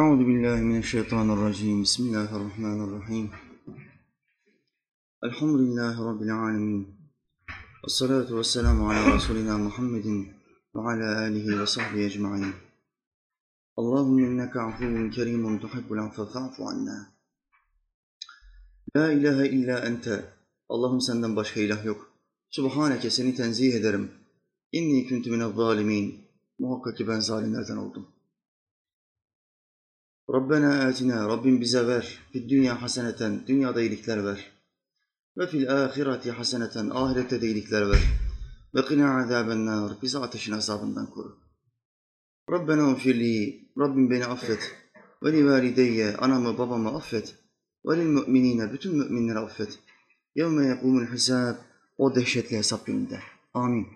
أعوذ بالله من الشيطان الرجيم بسم الله الرحمن الرحيم الحمد لله رب العالمين والصلاة والسلام على رسولنا محمد وعلى آله وصحبه أجمعين اللهم إنك عفو كريم تحب العفو فاعف عنا La ilahe illa ente. Allah'ım senden başka ilah yok. Subhaneke seni tenzih ederim. İnni kuntu minel zalimin. Muhakkak ki ben zalimlerden oldum. Rabbena atina, Rabbim bize ver. Fid dünya haseneten, dünyada iyilikler ver. Ve fil ahireti haseneten, ahirette de iyilikler ver. Ve qina azaben nar, bizi ateşin azabından koru. Rabbena ufirli, Rabbim beni affet. Ve li valideyye, anamı babamı affet. Ve lil müminine, bütün müminleri affet. Yevme yekumul hisab, o dehşetli hesap gününde. Amin.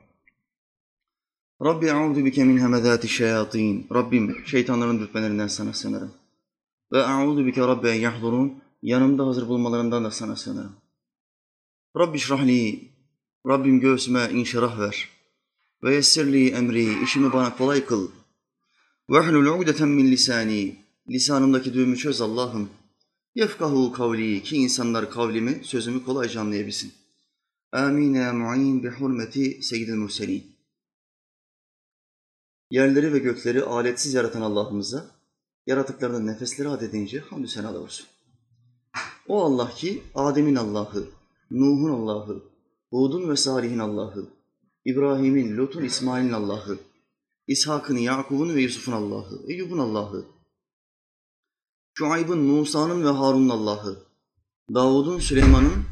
Rabbi a'udu bike min hemezati şeyatin. Rabbim şeytanların dürtmelerinden sana sığınırım. Ve a'udu bike rabbi en yahdurun. Yanımda hazır bulmalarından da sana sığınırım. Rabbi şrahli. Rabbim göğsüme inşirah ver. Ve yessirli emri. işimi bana kolay kıl. Ve hlul ugdeten min lisani. Lisanımdaki düğümü çöz Allah'ım. Yefkahu kavli ki insanlar kavlimi, sözümü kolayca anlayabilsin. Amin ya mu'in bi hurmeti seyyidil murselin. Yerleri ve gökleri aletsiz yaratan Allah'ımıza, yaratıklarının nefesleri adedince hamdü senalar olsun. O Allah ki Adem'in Allah'ı, Nuh'un Allah'ı, Hud'un ve Salih'in Allah'ı, İbrahim'in, Lut'un, İsmail'in Allah'ı, İshak'ın, Yakub'un ve Yusuf'un Allah'ı, Eyyub'un Allah'ı, Şuayb'ın, Musa'nın ve Harun'un Allah'ı, Davud'un, Süleyman'ın,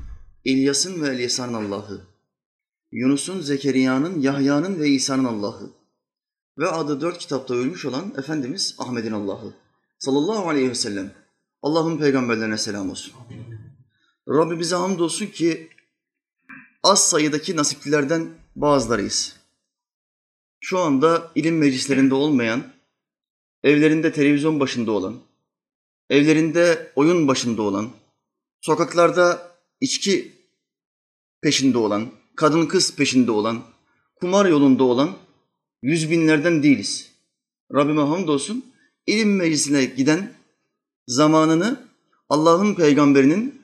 İlyas'ın ve Elyasa'nın Allah'ı, Yunus'un, Zekeriya'nın, Yahya'nın ve İsa'nın Allah'ı ve adı dört kitapta ölmüş olan Efendimiz Ahmet'in Allah'ı sallallahu aleyhi ve sellem. Allah'ın peygamberlerine selam olsun. Rabbi bize hamdolsun ki az sayıdaki nasiplilerden bazılarıyız. Şu anda ilim meclislerinde olmayan, evlerinde televizyon başında olan, evlerinde oyun başında olan, sokaklarda içki peşinde olan, kadın kız peşinde olan, kumar yolunda olan yüz binlerden değiliz. Rabbime hamdolsun ilim meclisine giden zamanını Allah'ın peygamberinin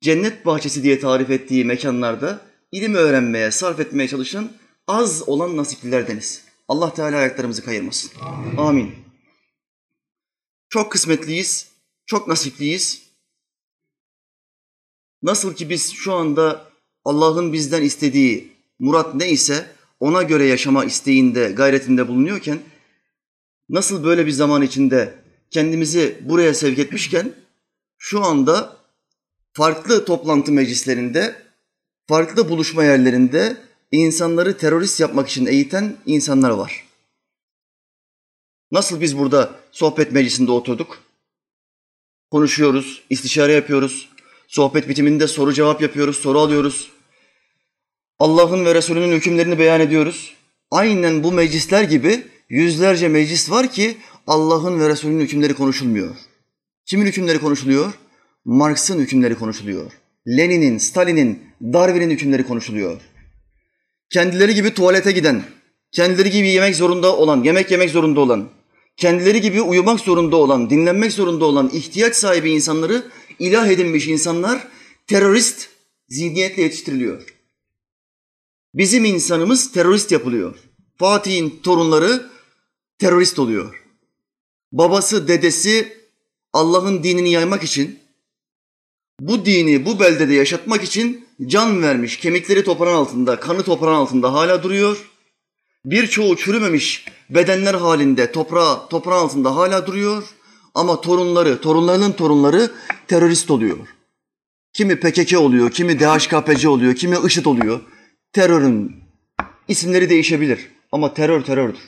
cennet bahçesi diye tarif ettiği mekanlarda ilim öğrenmeye, sarf etmeye çalışan az olan nasiplilerdeniz. Allah Teala ayaklarımızı kayırmasın. Amin. Amin. Çok kısmetliyiz, çok nasipliyiz. Nasıl ki biz şu anda Allah'ın bizden istediği murat ne ise ona göre yaşama isteğinde, gayretinde bulunuyorken nasıl böyle bir zaman içinde kendimizi buraya sevk etmişken şu anda farklı toplantı meclislerinde, farklı buluşma yerlerinde insanları terörist yapmak için eğiten insanlar var. Nasıl biz burada sohbet meclisinde oturduk? Konuşuyoruz, istişare yapıyoruz. Sohbet bitiminde soru cevap yapıyoruz, soru alıyoruz. Allah'ın ve Resulünün hükümlerini beyan ediyoruz. Aynen bu meclisler gibi yüzlerce meclis var ki Allah'ın ve Resulünün hükümleri konuşulmuyor. Kimin hükümleri konuşuluyor? Marx'ın hükümleri konuşuluyor. Lenin'in, Stalin'in, Darwin'in hükümleri konuşuluyor. Kendileri gibi tuvalete giden, kendileri gibi yemek zorunda olan, yemek yemek zorunda olan, kendileri gibi uyumak zorunda olan, dinlenmek zorunda olan ihtiyaç sahibi insanları ilah edilmiş insanlar terörist zihniyetle yetiştiriliyor. Bizim insanımız terörist yapılıyor. Fatih'in torunları terörist oluyor. Babası, dedesi Allah'ın dinini yaymak için, bu dini bu beldede yaşatmak için can vermiş, kemikleri toprağın altında, kanı toprağın altında hala duruyor. Birçoğu çürümemiş bedenler halinde toprağı, toprağın altında hala duruyor. Ama torunları, torunlarının torunları terörist oluyor. Kimi PKK oluyor, kimi DHKPC oluyor, kimi IŞİD oluyor terörün isimleri değişebilir ama terör terördür.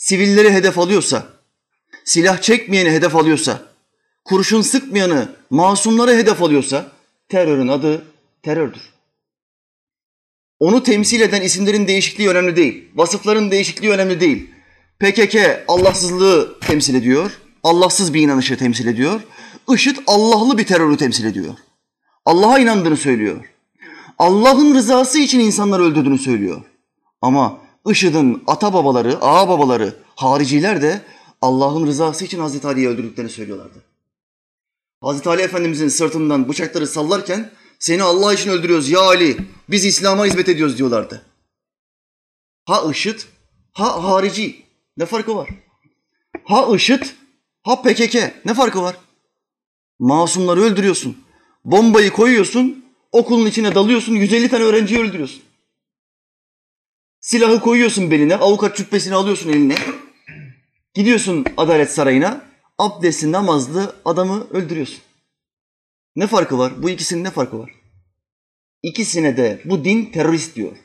Sivilleri hedef alıyorsa, silah çekmeyeni hedef alıyorsa, kurşun sıkmayanı, masumları hedef alıyorsa terörün adı terördür. Onu temsil eden isimlerin değişikliği önemli değil. Vasıfların değişikliği önemli değil. PKK Allahsızlığı temsil ediyor. Allahsız bir inanışı temsil ediyor. IŞİD Allah'lı bir terörü temsil ediyor. Allah'a inandığını söylüyor. Allah'ın rızası için insanları öldürdüğünü söylüyor. Ama IŞİD'in ata babaları, ağa babaları, hariciler de Allah'ın rızası için Hazreti Ali'yi öldürdüklerini söylüyorlardı. Hazreti Ali Efendimizin sırtından bıçakları sallarken seni Allah için öldürüyoruz ya Ali, biz İslam'a hizmet ediyoruz diyorlardı. Ha IŞİD, ha harici. Ne farkı var? Ha IŞİD, ha PKK. Ne farkı var? Masumları öldürüyorsun. Bombayı koyuyorsun, okulun içine dalıyorsun, 150 tane öğrenciyi öldürüyorsun. Silahı koyuyorsun beline, avukat cübbesini alıyorsun eline. Gidiyorsun Adalet Sarayı'na, abdestli, namazlı adamı öldürüyorsun. Ne farkı var? Bu ikisinin ne farkı var? İkisine de bu din terörist diyor.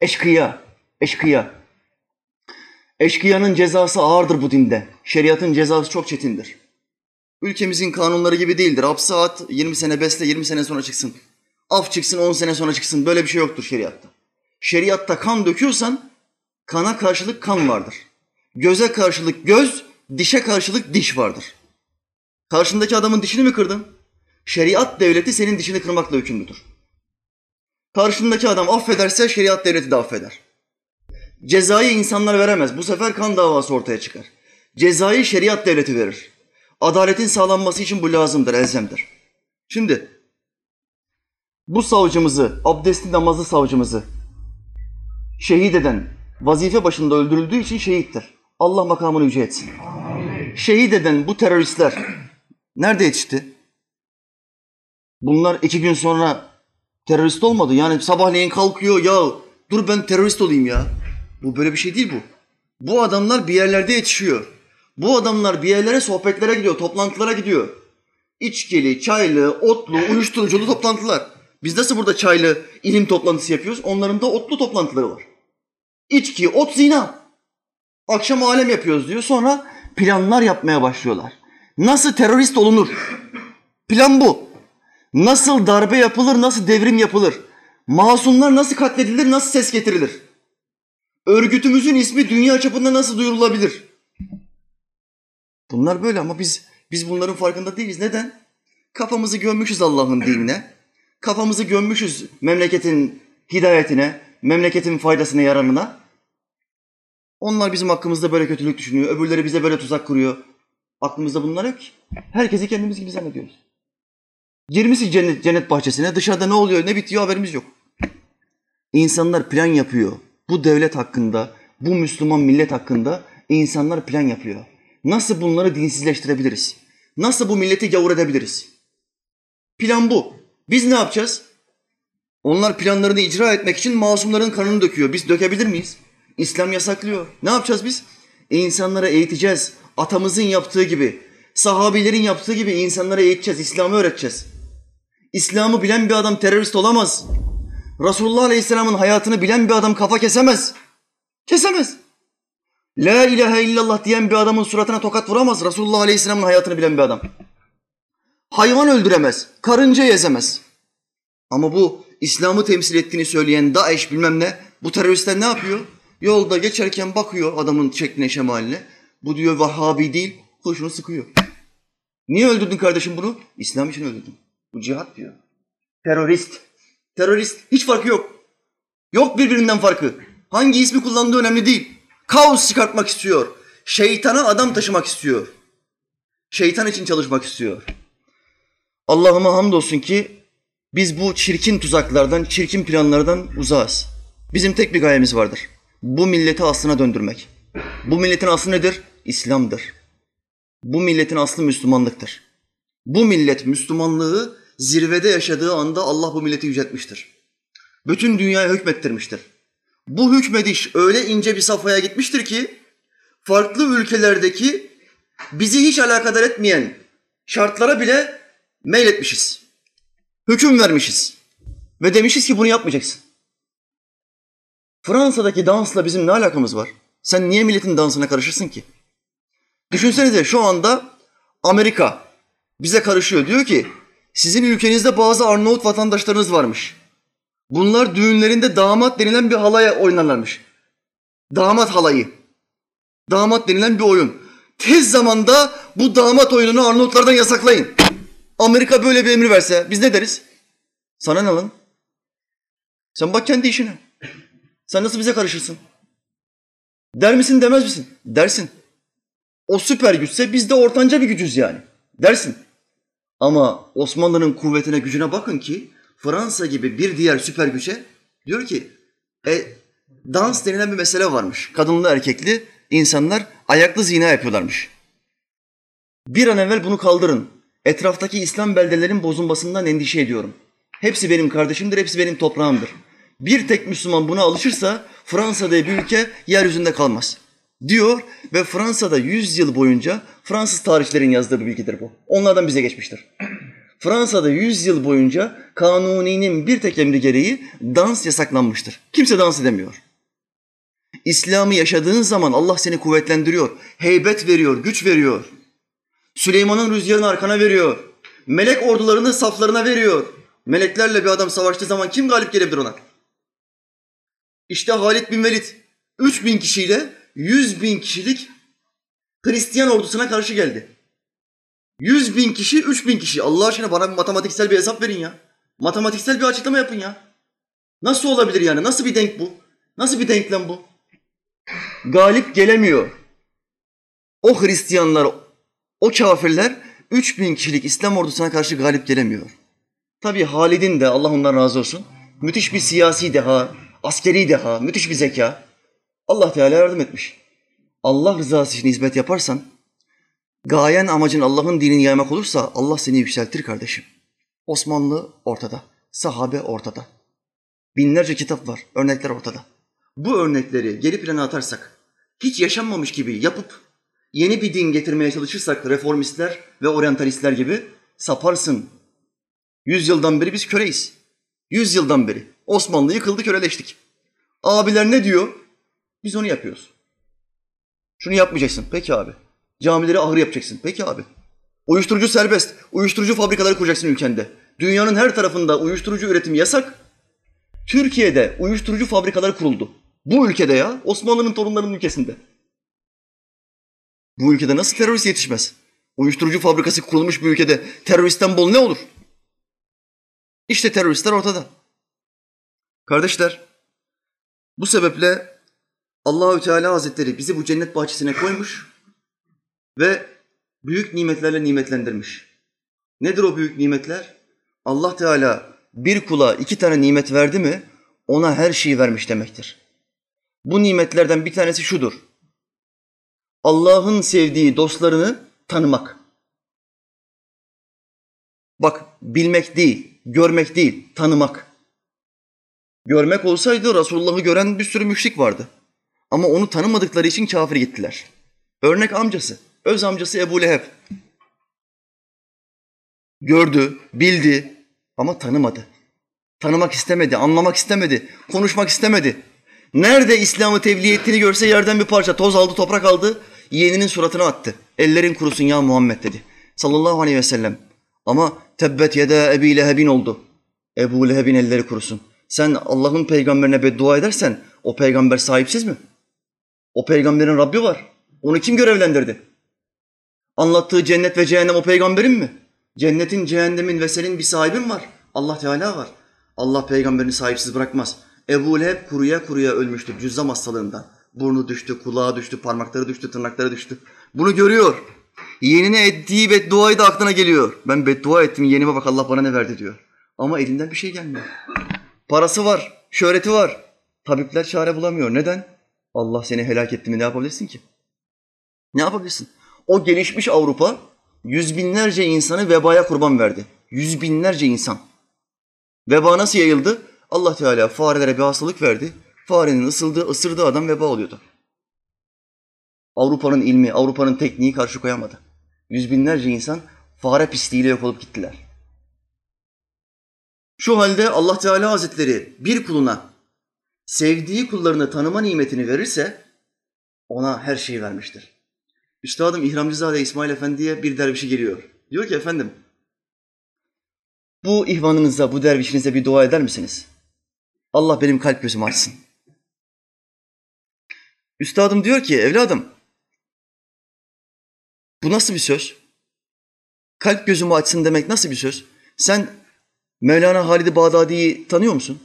Eşkıya, eşkıya. Eşkıyanın cezası ağırdır bu dinde. Şeriatın cezası çok çetindir. Ülkemizin kanunları gibi değildir. Hapse at, 20 sene besle, 20 sene sonra çıksın. Af çıksın, 10 sene sonra çıksın. Böyle bir şey yoktur şeriatta. Şeriatta kan döküyorsan kana karşılık kan vardır. Göze karşılık göz, dişe karşılık diş vardır. Karşındaki adamın dişini mi kırdın? Şeriat devleti senin dişini kırmakla hükümlüdür. Karşındaki adam affederse şeriat devleti de affeder. Cezayı insanlar veremez. Bu sefer kan davası ortaya çıkar. Cezayı şeriat devleti verir. Adaletin sağlanması için bu lazımdır, elzemdir. Şimdi bu savcımızı, abdestli namazlı savcımızı şehit eden, vazife başında öldürüldüğü için şehittir. Allah makamını yüce etsin. Şehit eden bu teröristler nerede yetişti? Bunlar iki gün sonra terörist olmadı. Yani sabahleyin kalkıyor ya dur ben terörist olayım ya. Bu böyle bir şey değil bu. Bu adamlar bir yerlerde yetişiyor. Bu adamlar bir yerlere sohbetlere gidiyor, toplantılara gidiyor. İçkili, çaylı, otlu, uyuşturuculu toplantılar. Biz nasıl burada çaylı ilim toplantısı yapıyoruz? Onların da otlu toplantıları var. İçki, ot, zina. Akşam alem yapıyoruz diyor. Sonra planlar yapmaya başlıyorlar. Nasıl terörist olunur? Plan bu. Nasıl darbe yapılır, nasıl devrim yapılır? Masumlar nasıl katledilir, nasıl ses getirilir? Örgütümüzün ismi dünya çapında nasıl duyurulabilir? Bunlar böyle ama biz biz bunların farkında değiliz. Neden? Kafamızı gömmüşüz Allah'ın dinine. Kafamızı gömmüşüz memleketin hidayetine, memleketin faydasına, yararına. Onlar bizim hakkımızda böyle kötülük düşünüyor. Öbürleri bize böyle tuzak kuruyor. Aklımızda bunlar yok ki. Herkesi kendimiz gibi zannediyoruz. Girmişiz cennet, cennet bahçesine. Dışarıda ne oluyor, ne bitiyor haberimiz yok. İnsanlar plan yapıyor. Bu devlet hakkında, bu Müslüman millet hakkında insanlar plan yapıyor. Nasıl bunları dinsizleştirebiliriz? Nasıl bu milleti gavur edebiliriz? Plan bu. Biz ne yapacağız? Onlar planlarını icra etmek için masumların kanını döküyor. Biz dökebilir miyiz? İslam yasaklıyor. Ne yapacağız biz? İnsanlara eğiteceğiz. Atamızın yaptığı gibi, sahabilerin yaptığı gibi insanlara eğiteceğiz, İslam'ı öğreteceğiz. İslam'ı bilen bir adam terörist olamaz. Resulullah Aleyhisselam'ın hayatını bilen bir adam kafa kesemez. Kesemez. La ilahe illallah diyen bir adamın suratına tokat vuramaz Resulullah Aleyhisselam'ın hayatını bilen bir adam. Hayvan öldüremez, karınca ezemez. Ama bu İslam'ı temsil ettiğini söyleyen Daesh bilmem ne, bu teröristler ne yapıyor? Yolda geçerken bakıyor adamın şekline şemaline. Bu diyor Vahhabi değil, kurşunu sıkıyor. Niye öldürdün kardeşim bunu? İslam için öldürdüm. Bu cihat diyor. Terörist. Terörist. Hiç farkı yok. Yok birbirinden farkı. Hangi ismi kullandığı önemli değil. Kaos çıkartmak istiyor. Şeytana adam taşımak istiyor. Şeytan için çalışmak istiyor. Allah'ıma hamdolsun ki biz bu çirkin tuzaklardan, çirkin planlardan uzağız. Bizim tek bir gayemiz vardır. Bu milleti aslına döndürmek. Bu milletin aslı nedir? İslam'dır. Bu milletin aslı Müslümanlıktır. Bu millet Müslümanlığı zirvede yaşadığı anda Allah bu milleti yüceltmiştir. Bütün dünyaya hükmettirmiştir. Bu hükmediş öyle ince bir safhaya gitmiştir ki farklı ülkelerdeki bizi hiç alakadar etmeyen şartlara bile meyletmişiz. Hüküm vermişiz. Ve demişiz ki bunu yapmayacaksın. Fransa'daki dansla bizim ne alakamız var? Sen niye milletin dansına karışırsın ki? Düşünsenize şu anda Amerika bize karışıyor. Diyor ki sizin ülkenizde bazı Arnavut vatandaşlarınız varmış. Bunlar düğünlerinde damat denilen bir halaya oynarlarmış. Damat halayı. Damat denilen bir oyun. Tez zamanda bu damat oyununu Arnavutlardan yasaklayın. Amerika böyle bir emir verse biz ne deriz? Sana ne lan? Sen bak kendi işine. Sen nasıl bize karışırsın? Der misin demez misin? Dersin. O süper güçse biz de ortanca bir gücüz yani. Dersin. Ama Osmanlı'nın kuvvetine, gücüne bakın ki Fransa gibi bir diğer süper güce diyor ki e, dans denilen bir mesele varmış. Kadınlı erkekli insanlar ayaklı zina yapıyorlarmış. Bir an evvel bunu kaldırın. Etraftaki İslam beldelerin bozulmasından endişe ediyorum. Hepsi benim kardeşimdir, hepsi benim toprağımdır. Bir tek Müslüman buna alışırsa Fransa diye bir ülke yeryüzünde kalmaz. Diyor ve Fransa'da 100 yıl boyunca Fransız tarihçilerin yazdığı bir bilgidir bu. Onlardan bize geçmiştir. Fransa'da 100 yıl boyunca kanuninin bir tek emri gereği dans yasaklanmıştır. Kimse dans edemiyor. İslam'ı yaşadığın zaman Allah seni kuvvetlendiriyor, heybet veriyor, güç veriyor. Süleyman'ın rüzgarını arkana veriyor. Melek ordularını saflarına veriyor. Meleklerle bir adam savaştığı zaman kim galip gelebilir ona? İşte Halid bin Velid 3000 kişiyle 100 bin kişilik Hristiyan ordusuna karşı geldi. 100 bin kişi, 3 bin kişi. Allah aşkına bana bir matematiksel bir hesap verin ya. Matematiksel bir açıklama yapın ya. Nasıl olabilir yani? Nasıl bir denk bu? Nasıl bir denklem bu? Galip gelemiyor. O Hristiyanlar, o kafirler 3 bin kişilik İslam ordusuna karşı galip gelemiyor. Tabi Halid'in de Allah ondan razı olsun müthiş bir siyasi deha, askeri deha, müthiş bir zeka. Allah Teala yardım etmiş. Allah rızası için hizmet yaparsan, gayen amacın Allah'ın dinini yaymak olursa Allah seni yükseltir kardeşim. Osmanlı ortada, sahabe ortada. Binlerce kitap var, örnekler ortada. Bu örnekleri geri plana atarsak, hiç yaşanmamış gibi yapıp yeni bir din getirmeye çalışırsak reformistler ve oryantalistler gibi saparsın. Yüz yıldan beri biz köreyiz. Yüz yıldan beri. Osmanlı yıkıldı, köleleştik. Abiler ne diyor? Biz onu yapıyoruz. Şunu yapmayacaksın. Peki abi. Camileri ahır yapacaksın. Peki abi. Uyuşturucu serbest. Uyuşturucu fabrikaları kuracaksın ülkende. Dünyanın her tarafında uyuşturucu üretimi yasak. Türkiye'de uyuşturucu fabrikaları kuruldu. Bu ülkede ya. Osmanlı'nın torunlarının ülkesinde. Bu ülkede nasıl terörist yetişmez? Uyuşturucu fabrikası kurulmuş bir ülkede teröristten bol ne olur? İşte teröristler ortada. Kardeşler, bu sebeple Allahü Teala Hazretleri bizi bu cennet bahçesine koymuş ve büyük nimetlerle nimetlendirmiş. Nedir o büyük nimetler? Allah Teala bir kula iki tane nimet verdi mi ona her şeyi vermiş demektir. Bu nimetlerden bir tanesi şudur. Allah'ın sevdiği dostlarını tanımak. Bak bilmek değil, görmek değil, tanımak. Görmek olsaydı Resulullah'ı gören bir sürü müşrik vardı. Ama onu tanımadıkları için kafir gittiler. Örnek amcası, öz amcası Ebu Leheb. Gördü, bildi ama tanımadı. Tanımak istemedi, anlamak istemedi, konuşmak istemedi. Nerede İslam'ı tebliğ ettiğini görse yerden bir parça toz aldı, toprak aldı, yeğeninin suratına attı. Ellerin kurusun ya Muhammed dedi. Sallallahu aleyhi ve sellem. Ama tebbet yede Ebi Leheb'in oldu. Ebu Leheb'in elleri kurusun. Sen Allah'ın peygamberine beddua edersen o peygamber sahipsiz mi? O peygamberin Rabbi var. Onu kim görevlendirdi? Anlattığı cennet ve cehennem o peygamberin mi? Cennetin, cehennemin ve senin bir sahibin var. Allah Teala var. Allah peygamberini sahipsiz bırakmaz. Ebu Leheb kuruya kuruya ölmüştü cüzzam hastalığından. Burnu düştü, kulağı düştü, parmakları düştü, tırnakları düştü. Bunu görüyor. Yeğenine ettiği bedduayı da aklına geliyor. Ben beddua ettim, yeğenime bak Allah bana ne verdi diyor. Ama elinden bir şey gelmiyor. Parası var, şöhreti var. Tabipler çare bulamıyor. Neden? Allah seni helak etti mi ne yapabilirsin ki? Ne yapabilirsin? O gelişmiş Avrupa yüz binlerce insanı vebaya kurban verdi. Yüz binlerce insan. Veba nasıl yayıldı? Allah Teala farelere bir hastalık verdi. Farenin ısıldığı, ısırdığı adam veba oluyordu. Avrupa'nın ilmi, Avrupa'nın tekniği karşı koyamadı. Yüz binlerce insan fare pisliğiyle yok olup gittiler. Şu halde Allah Teala Hazretleri bir kuluna sevdiği kullarını tanıma nimetini verirse ona her şeyi vermiştir. Üstadım İhramcızade İsmail Efendi'ye bir dervişi geliyor. Diyor ki efendim bu ihvanınıza, bu dervişinize bir dua eder misiniz? Allah benim kalp gözümü açsın. Üstadım diyor ki evladım bu nasıl bir söz? Kalp gözümü açsın demek nasıl bir söz? Sen Mevlana Halid-i Bağdadi'yi tanıyor musun?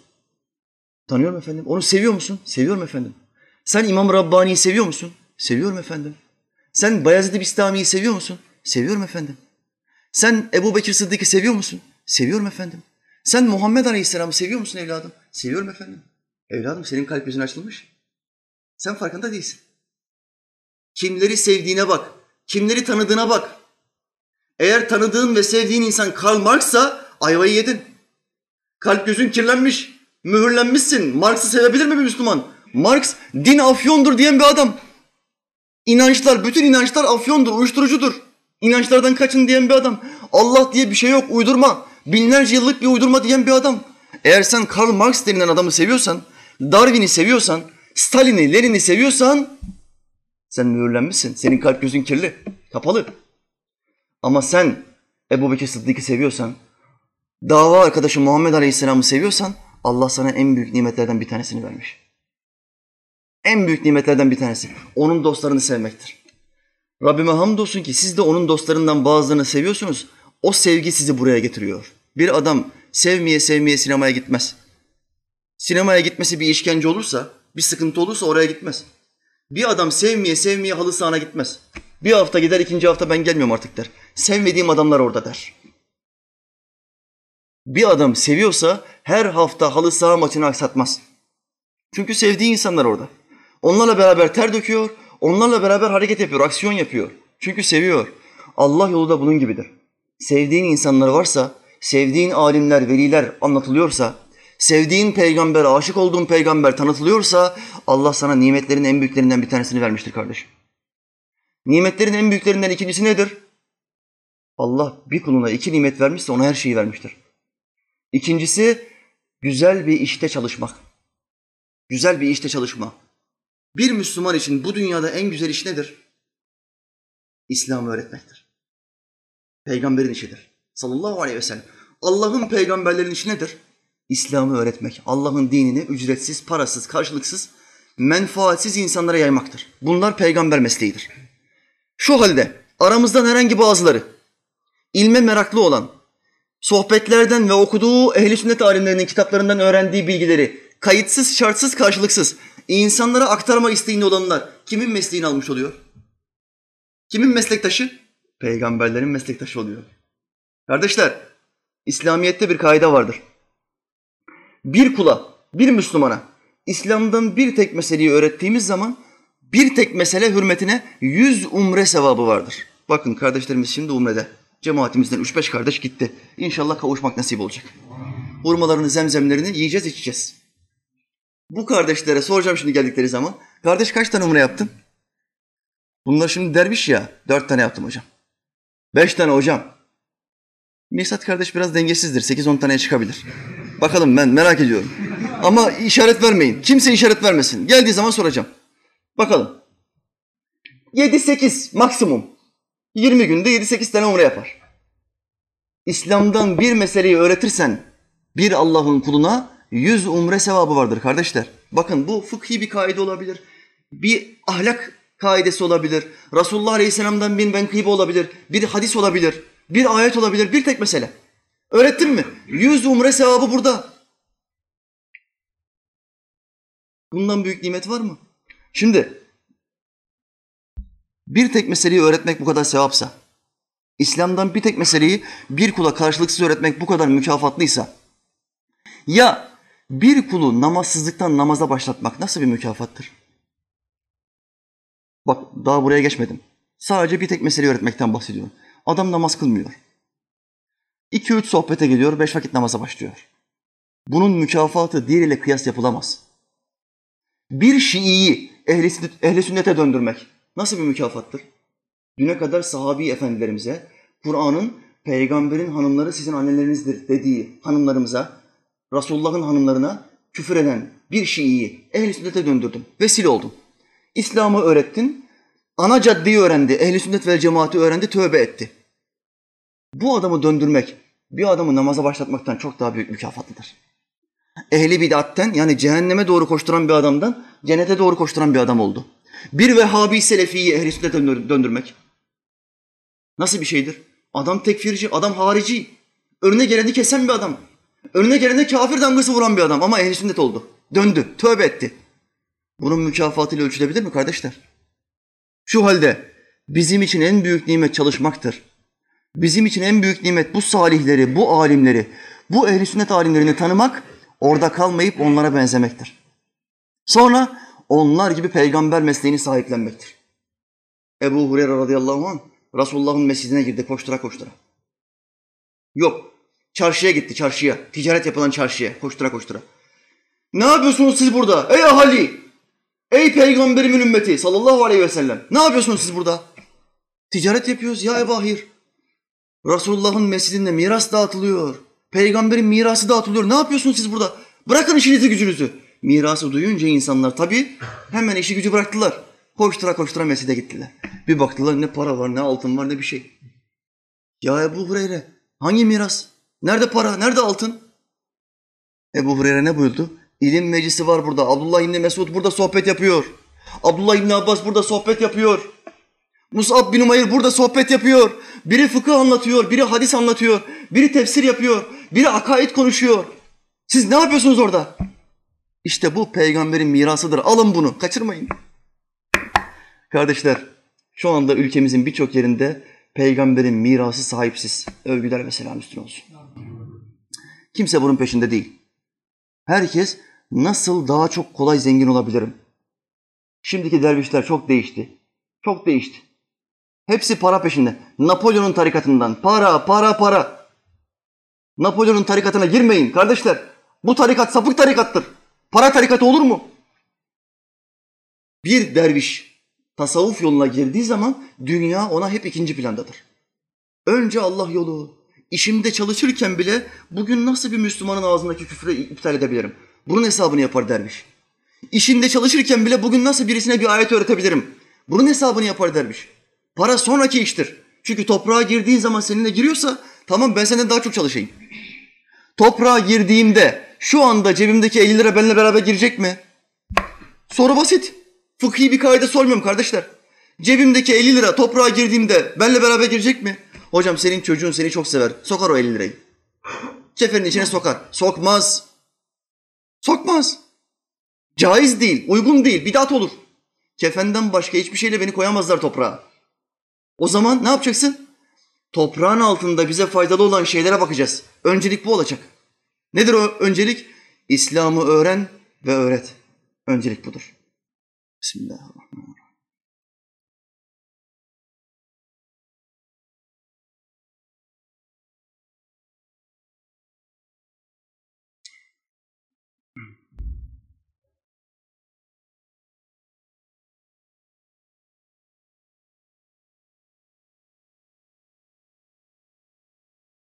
Tanıyorum efendim. Onu seviyor musun? Seviyorum efendim. Sen İmam Rabbani'yi seviyor musun? Seviyorum efendim. Sen Bayezid Bistami'yi seviyor musun? Seviyorum efendim. Sen Ebu Bekir Sıddık'ı seviyor musun? Seviyorum efendim. Sen Muhammed Aleyhisselam'ı seviyor musun evladım? Seviyorum efendim. Evladım senin kalp gözün açılmış. Sen farkında değilsin. Kimleri sevdiğine bak. Kimleri tanıdığına bak. Eğer tanıdığın ve sevdiğin insan Karl Marx'sa ayvayı yedin. Kalp gözün kirlenmiş, mühürlenmişsin. Marx'ı sevebilir mi bir Müslüman? Marx din afyondur diyen bir adam. İnançlar, bütün inançlar afyondur, uyuşturucudur. İnançlardan kaçın diyen bir adam. Allah diye bir şey yok, uydurma. Binlerce yıllık bir uydurma diyen bir adam. Eğer sen Karl Marx denilen adamı seviyorsan, Darwin'i seviyorsan, Stalin'i, Lenin'i seviyorsan sen mühürlenmişsin. Senin kalp gözün kirli, kapalı. Ama sen Ebu Bekir Sıddık'ı seviyorsan, dava arkadaşı Muhammed Aleyhisselam'ı seviyorsan Allah sana en büyük nimetlerden bir tanesini vermiş. En büyük nimetlerden bir tanesi. Onun dostlarını sevmektir. Rabbime hamdolsun ki siz de onun dostlarından bazılarını seviyorsunuz. O sevgi sizi buraya getiriyor. Bir adam sevmeye sevmeye sinemaya gitmez. Sinemaya gitmesi bir işkence olursa, bir sıkıntı olursa oraya gitmez. Bir adam sevmeye sevmeye halı sahana gitmez. Bir hafta gider, ikinci hafta ben gelmiyorum artık der. Sevmediğim adamlar orada der. Bir adam seviyorsa her hafta halı saha maçını aksatmaz. Çünkü sevdiği insanlar orada. Onlarla beraber ter döküyor, onlarla beraber hareket yapıyor, aksiyon yapıyor. Çünkü seviyor. Allah yolu da bunun gibidir. Sevdiğin insanlar varsa, sevdiğin alimler, veliler anlatılıyorsa, sevdiğin peygamber, aşık olduğun peygamber tanıtılıyorsa Allah sana nimetlerin en büyüklerinden bir tanesini vermiştir kardeşim. Nimetlerin en büyüklerinden ikincisi nedir? Allah bir kuluna iki nimet vermişse ona her şeyi vermiştir. İkincisi güzel bir işte çalışmak. Güzel bir işte çalışma. Bir Müslüman için bu dünyada en güzel iş nedir? İslam'ı öğretmektir. Peygamberin işidir. Sallallahu aleyhi ve sellem. Allah'ın peygamberlerin işi nedir? İslam'ı öğretmek. Allah'ın dinini ücretsiz, parasız, karşılıksız, menfaatsiz insanlara yaymaktır. Bunlar peygamber mesleğidir. Şu halde aramızdan herhangi bazıları ilme meraklı olan, sohbetlerden ve okuduğu ehli sünnet alimlerinin kitaplarından öğrendiği bilgileri kayıtsız, şartsız, karşılıksız insanlara aktarma isteğinde olanlar kimin mesleğini almış oluyor? Kimin meslektaşı? Peygamberlerin meslektaşı oluyor. Kardeşler, İslamiyet'te bir kaide vardır. Bir kula, bir Müslümana İslam'dan bir tek meseleyi öğrettiğimiz zaman bir tek mesele hürmetine yüz umre sevabı vardır. Bakın kardeşlerimiz şimdi umrede. Cemaatimizden üç beş kardeş gitti. İnşallah kavuşmak nasip olacak. Hurmalarını, zemzemlerini yiyeceğiz, içeceğiz. Bu kardeşlere soracağım şimdi geldikleri zaman. Kardeş kaç tane umre yaptın? Bunlar şimdi derviş ya. Dört tane yaptım hocam. Beş tane hocam. Mirsat kardeş biraz dengesizdir. Sekiz on taneye çıkabilir. Bakalım ben merak ediyorum. Ama işaret vermeyin. Kimse işaret vermesin. Geldiği zaman soracağım. Bakalım. Yedi sekiz maksimum. Yirmi günde yedi sekiz tane umre yapar. İslam'dan bir meseleyi öğretirsen bir Allah'ın kuluna yüz umre sevabı vardır kardeşler. Bakın bu fıkhi bir kaide olabilir. Bir ahlak kaidesi olabilir. Resulullah Aleyhisselam'dan bir menkıbe olabilir. Bir hadis olabilir. Bir ayet olabilir. Bir tek mesele. Öğrettin mi? Yüz umre sevabı burada. Bundan büyük nimet var mı? Şimdi bir tek meseleyi öğretmek bu kadar sevapsa, İslam'dan bir tek meseleyi bir kula karşılıksız öğretmek bu kadar mükafatlıysa, ya bir kulu namazsızlıktan namaza başlatmak nasıl bir mükafattır? Bak daha buraya geçmedim. Sadece bir tek meseleyi öğretmekten bahsediyorum. Adam namaz kılmıyor. İki üç sohbete geliyor, beş vakit namaza başlıyor. Bunun mükafatı diğeriyle kıyas yapılamaz. Bir Şii'yi ehli, ehli sünnete döndürmek nasıl bir mükafattır? Düne kadar sahabi efendilerimize, Kur'an'ın peygamberin hanımları sizin annelerinizdir dediği hanımlarımıza, Resulullah'ın hanımlarına küfür eden bir Şii'yi ehli sünnete döndürdün, vesile oldun. İslam'ı öğrettin, ana caddeyi öğrendi, ehli sünnet ve cemaati öğrendi, tövbe etti. Bu adamı döndürmek, bir adamı namaza başlatmaktan çok daha büyük mükafatlıdır. Ehli bidatten yani cehenneme doğru koşturan bir adamdan cennete doğru koşturan bir adam oldu. Bir Vehhabi Selefi'yi ehli sünnete döndürmek nasıl bir şeydir? Adam tekfirci, adam harici. Önüne geleni kesen bir adam. Önüne gelene kafir damgası vuran bir adam ama ehli sünnet oldu. Döndü, tövbe etti. Bunun mükafatıyla ölçülebilir mi kardeşler? Şu halde Bizim için en büyük nimet çalışmaktır. Bizim için en büyük nimet bu salihleri, bu alimleri, bu ehli sünnet alimlerini tanımak, orada kalmayıp onlara benzemektir. Sonra onlar gibi peygamber mesleğini sahiplenmektir. Ebu Hureyre radıyallahu anh Resulullah'ın mescidine girdi koştura koştura. Yok. Çarşıya gitti çarşıya. Ticaret yapılan çarşıya koştura koştura. Ne yapıyorsunuz siz burada? Ey ahali! Ey peygamberimin ümmeti sallallahu aleyhi ve sellem. Ne yapıyorsunuz siz burada? Ticaret yapıyoruz ya Ebu Ahir. Resulullah'ın mescidinde miras dağıtılıyor. Peygamberin mirası dağıtılıyor. Ne yapıyorsunuz siz burada? Bırakın işinizi gücünüzü. Mirası duyunca insanlar tabii hemen işi gücü bıraktılar. Koştura koştura mescide gittiler. Bir baktılar ne para var, ne altın var, ne bir şey. Ya Ebu Hureyre hangi miras? Nerede para, nerede altın? Ebu Hureyre ne buyurdu? İlim meclisi var burada. Abdullah İbni Mesud burada sohbet yapıyor. Abdullah İbni Abbas burada sohbet yapıyor. Mus'ab bin Umayr burada sohbet yapıyor. Biri fıkıh anlatıyor, biri hadis anlatıyor, biri tefsir yapıyor, biri akaid konuşuyor. Siz ne yapıyorsunuz orada? İşte bu peygamberin mirasıdır. Alın bunu, kaçırmayın. Kardeşler, şu anda ülkemizin birçok yerinde peygamberin mirası sahipsiz. Övgüler ve selam üstüne olsun. Kimse bunun peşinde değil. Herkes nasıl daha çok kolay zengin olabilirim? Şimdiki dervişler çok değişti. Çok değişti. Hepsi para peşinde. Napolyon'un tarikatından para, para, para. Napolyon'un tarikatına girmeyin kardeşler. Bu tarikat sapık tarikattır. Para tarikatı olur mu? Bir derviş tasavvuf yoluna girdiği zaman dünya ona hep ikinci plandadır. Önce Allah yolu. İşimde çalışırken bile bugün nasıl bir Müslümanın ağzındaki küfrü iptal edebilirim? Bunun hesabını yapar derviş. İşinde çalışırken bile bugün nasıl birisine bir ayet öğretebilirim? Bunun hesabını yapar derviş. Para sonraki iştir. Çünkü toprağa girdiğin zaman seninle giriyorsa tamam ben senden daha çok çalışayım. Toprağa girdiğimde şu anda cebimdeki 50 lira benimle beraber girecek mi? Soru basit. Fıkhi bir kaide sormuyorum kardeşler. Cebimdeki 50 lira toprağa girdiğimde benimle beraber girecek mi? Hocam senin çocuğun seni çok sever. Sokar o 50 lirayı. Ceferin içine sokar. Sokmaz. Sokmaz. Caiz değil, uygun değil, bidat olur. Kefenden başka hiçbir şeyle beni koyamazlar toprağa. O zaman ne yapacaksın? Toprağın altında bize faydalı olan şeylere bakacağız. Öncelik bu olacak. Nedir o öncelik? İslam'ı öğren ve öğret. Öncelik budur. Bismillahirrahmanirrahim.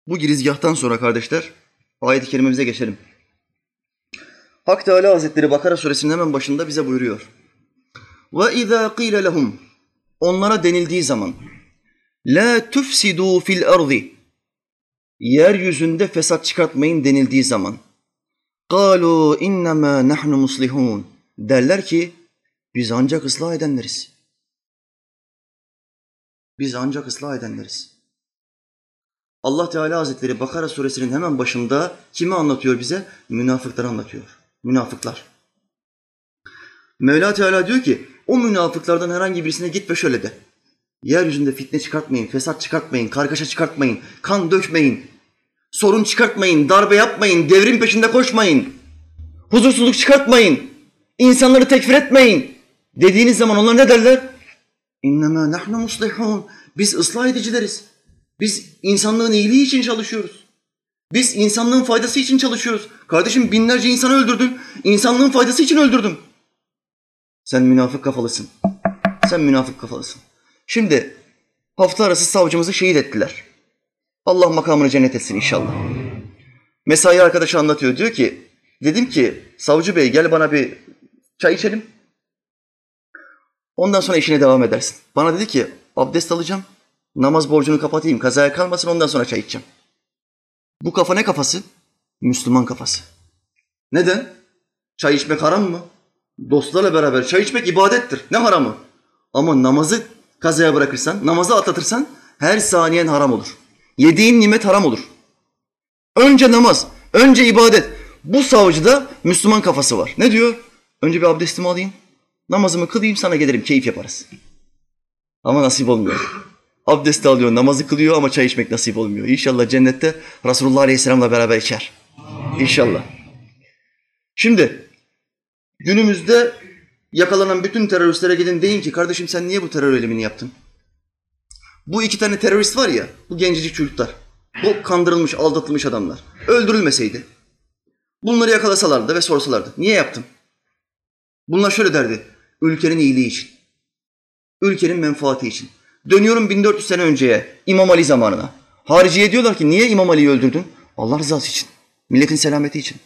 Bu girizgahtan sonra kardeşler ayet-i kerimemize geçelim. Hak Teala Hazretleri Bakara suresinin hemen başında bize buyuruyor. Ve izâ qîle lehum onlara denildiği zaman la tufsidu fil ardi yeryüzünde fesat çıkartmayın denildiği zaman kalu innema nahnu muslihun derler ki biz ancak ıslah edenleriz. Biz ancak ıslah edenleriz. Allah Teala Hazretleri Bakara suresinin hemen başında kimi anlatıyor bize? Münafıkları anlatıyor. Münafıklar. Mevla Teala diyor ki o münafıklardan herhangi birisine git ve şöyle de. Yeryüzünde fitne çıkartmayın, fesat çıkartmayın, kargaşa çıkartmayın, kan dökmeyin, sorun çıkartmayın, darbe yapmayın, devrim peşinde koşmayın, huzursuzluk çıkartmayın, insanları tekfir etmeyin dediğiniz zaman onlar ne derler? İnnemâ nahnu muslihun. Biz ıslah edicileriz. Biz insanlığın iyiliği için çalışıyoruz. Biz insanlığın faydası için çalışıyoruz. Kardeşim binlerce insanı öldürdün. İnsanlığın faydası için öldürdüm. Sen münafık kafalısın. Sen münafık kafalısın. Şimdi hafta arası savcımızı şehit ettiler. Allah makamını cennet etsin inşallah. Mesai arkadaşı anlatıyor. Diyor ki, dedim ki savcı bey gel bana bir çay içelim. Ondan sonra işine devam edersin. Bana dedi ki abdest alacağım. Namaz borcunu kapatayım, kazaya kalmasın ondan sonra çay içeceğim. Bu kafa ne kafası? Müslüman kafası. Neden? Çay içmek haram mı? Dostlarla beraber çay içmek ibadettir. Ne haramı? Ama namazı kazaya bırakırsan, namazı atlatırsan her saniyen haram olur. Yediğin nimet haram olur. Önce namaz, önce ibadet. Bu savcıda Müslüman kafası var. Ne diyor? Önce bir abdestimi alayım, namazımı kılayım sana gelirim, keyif yaparız. Ama nasip olmuyor. Abdest alıyor, namazı kılıyor ama çay içmek nasip olmuyor. İnşallah cennette Resulullah Aleyhisselam'la beraber içer. İnşallah. Şimdi günümüzde yakalanan bütün teröristlere gidin deyin ki kardeşim sen niye bu terör eylemini yaptın? Bu iki tane terörist var ya, bu gencecik çocuklar. Bu kandırılmış, aldatılmış adamlar. Öldürülmeseydi, bunları yakalasalardı ve sorsalardı. Niye yaptın? Bunlar şöyle derdi. Ülkenin iyiliği için. Ülkenin menfaati için. Dönüyorum 1400 sene önceye, İmam Ali zamanına. Hariciye diyorlar ki niye İmam Ali'yi öldürdün? Allah rızası için. Milletin selameti için.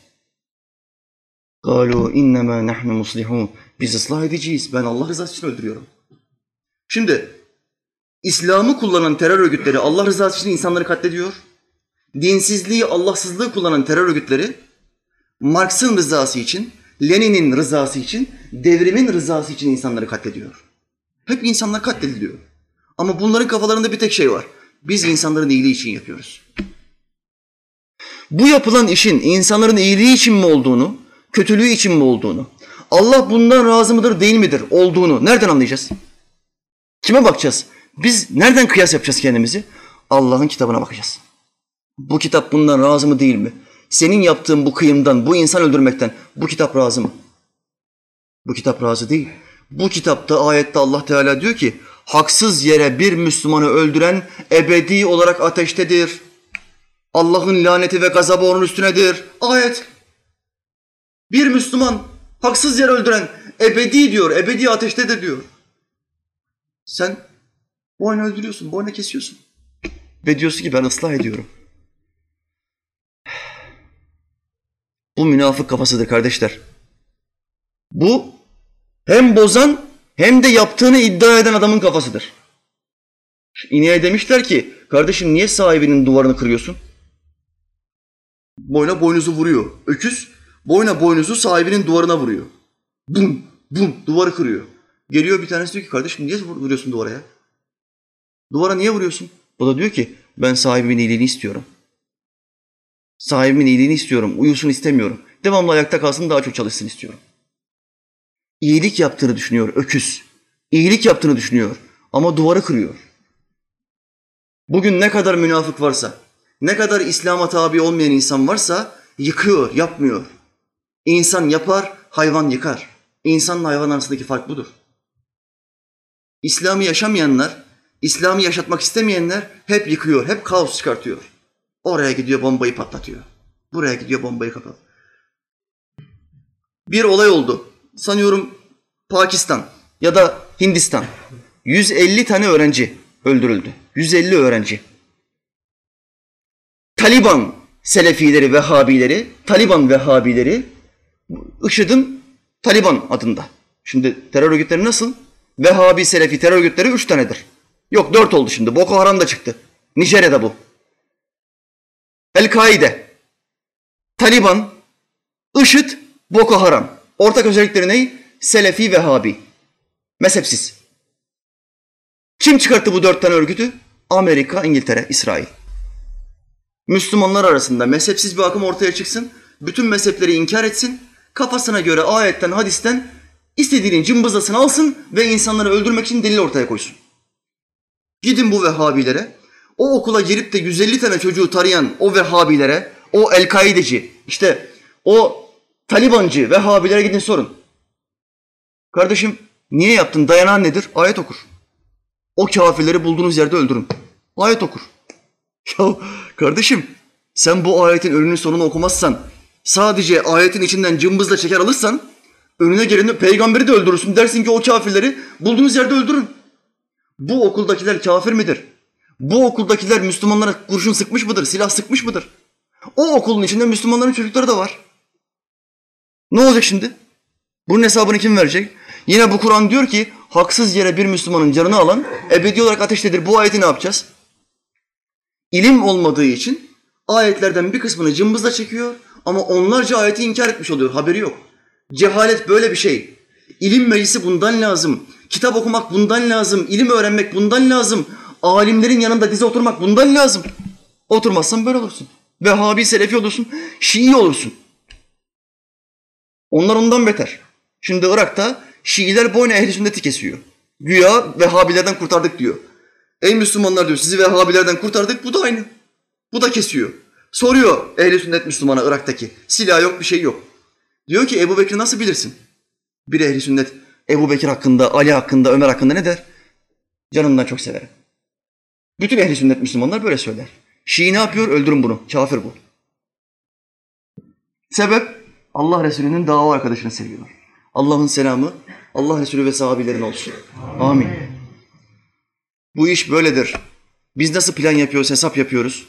قَالُوا اِنَّمَا نَحْنُ muslihun. Biz ıslah edeceğiz. Ben Allah rızası için öldürüyorum. Şimdi İslam'ı kullanan terör örgütleri Allah rızası için insanları katlediyor. Dinsizliği, Allahsızlığı kullanan terör örgütleri Marx'ın rızası için, Lenin'in rızası için, devrimin rızası için insanları katlediyor. Hep insanlar katlediliyor. Ama bunların kafalarında bir tek şey var. Biz insanların iyiliği için yapıyoruz. Bu yapılan işin insanların iyiliği için mi olduğunu, kötülüğü için mi olduğunu, Allah bundan razı mıdır değil midir olduğunu nereden anlayacağız? Kime bakacağız? Biz nereden kıyas yapacağız kendimizi? Allah'ın kitabına bakacağız. Bu kitap bundan razı mı değil mi? Senin yaptığın bu kıyımdan, bu insan öldürmekten bu kitap razı mı? Bu kitap razı değil. Bu kitapta ayette Allah Teala diyor ki haksız yere bir Müslümanı öldüren ebedi olarak ateştedir. Allah'ın laneti ve gazabı onun üstünedir. Ayet. Bir Müslüman haksız yere öldüren ebedi diyor, ebedi ateştedir diyor. Sen boynu öldürüyorsun, boynu kesiyorsun. Ve diyorsun ki ben ıslah ediyorum. Bu münafık kafasıdır kardeşler. Bu hem bozan hem de yaptığını iddia eden adamın kafasıdır. İneğe demişler ki kardeşim niye sahibinin duvarını kırıyorsun? Boyna boynuzu vuruyor. Öküz boyna boynuzu sahibinin duvarına vuruyor. Bum bum duvarı kırıyor. Geliyor bir tanesi diyor ki kardeşim niye vuruyorsun duvara ya? Duvara niye vuruyorsun? O da diyor ki ben sahibimin iyiliğini istiyorum. Sahibimin iyiliğini istiyorum. Uyusun istemiyorum. Devamlı ayakta kalsın daha çok çalışsın istiyorum. İyilik yaptığını düşünüyor öküz. İyilik yaptığını düşünüyor ama duvarı kırıyor. Bugün ne kadar münafık varsa, ne kadar İslam'a tabi olmayan insan varsa yıkıyor, yapmıyor. İnsan yapar, hayvan yıkar. İnsanla hayvan arasındaki fark budur. İslam'ı yaşamayanlar, İslam'ı yaşatmak istemeyenler hep yıkıyor, hep kaos çıkartıyor. Oraya gidiyor bombayı patlatıyor. Buraya gidiyor bombayı kapat. Bir olay oldu. Sanıyorum Pakistan ya da Hindistan. 150 tane öğrenci öldürüldü. 150 öğrenci. Taliban Selefileri, Vehhabileri, Taliban Vehhabileri IŞİD'in Taliban adında. Şimdi terör örgütleri nasıl? Vehhabi, Selefi terör örgütleri üç tanedir. Yok dört oldu şimdi. Boko Haram da çıktı. Nijerya'da bu. El-Kaide, Taliban, IŞİD, Boko Haram. Ortak özellikleri ne? Selefi, Vehhabi. Mezhepsiz. Kim çıkarttı bu dört tane örgütü? Amerika, İngiltere, İsrail. Müslümanlar arasında mezhepsiz bir akım ortaya çıksın, bütün mezhepleri inkar etsin, kafasına göre ayetten, hadisten istediğinin cımbızlasını alsın ve insanları öldürmek için delil ortaya koysun. Gidin bu Vehhabilere, o okula girip de 150 tane çocuğu tarayan o Vehhabilere, o El-Kaideci, işte o Talibancı Vehhabilere gidin sorun. Kardeşim niye yaptın? Dayanan nedir? Ayet okur. O kafirleri bulduğunuz yerde öldürün. Ayet okur. Ya kardeşim sen bu ayetin önünün sonunu okumazsan, sadece ayetin içinden cımbızla çeker alırsan, önüne geleni peygamberi de öldürürsün. Dersin ki o kafirleri bulduğunuz yerde öldürün. Bu okuldakiler kafir midir? Bu okuldakiler Müslümanlara kurşun sıkmış mıdır? Silah sıkmış mıdır? O okulun içinde Müslümanların çocukları da var. Ne olacak şimdi? Bunun hesabını kim verecek? Yine bu Kur'an diyor ki haksız yere bir Müslümanın canını alan ebedi olarak ateştedir. Bu ayeti ne yapacağız? İlim olmadığı için ayetlerden bir kısmını cımbızla çekiyor ama onlarca ayeti inkar etmiş oluyor. Haberi yok. Cehalet böyle bir şey. İlim meclisi bundan lazım. Kitap okumak bundan lazım. İlim öğrenmek bundan lazım. Alimlerin yanında dize oturmak bundan lazım. Oturmazsan böyle olursun. Vehhabi, Selefi olursun. Şii olursun. Onlar ondan beter. Şimdi Irak'ta Şiiler boynu ehli sünneti kesiyor. Güya Vehhabilerden kurtardık diyor. Ey Müslümanlar diyor sizi Vehhabilerden kurtardık bu da aynı. Bu da kesiyor. Soruyor ehli sünnet Müslümana Irak'taki. Silah yok bir şey yok. Diyor ki Ebu Bekir'i nasıl bilirsin? Bir ehli sünnet Ebu Bekir hakkında, Ali hakkında, Ömer hakkında ne der? Canımdan çok severim. Bütün ehli sünnet Müslümanlar böyle söyler. Şii ne yapıyor? Öldürün bunu. Kafir bu. Sebep? Allah Resulü'nün dava arkadaşını seviyor. Allah'ın selamı Allah Resulü ve sahabilerin olsun. Amin. Bu iş böyledir. Biz nasıl plan yapıyoruz, hesap yapıyoruz?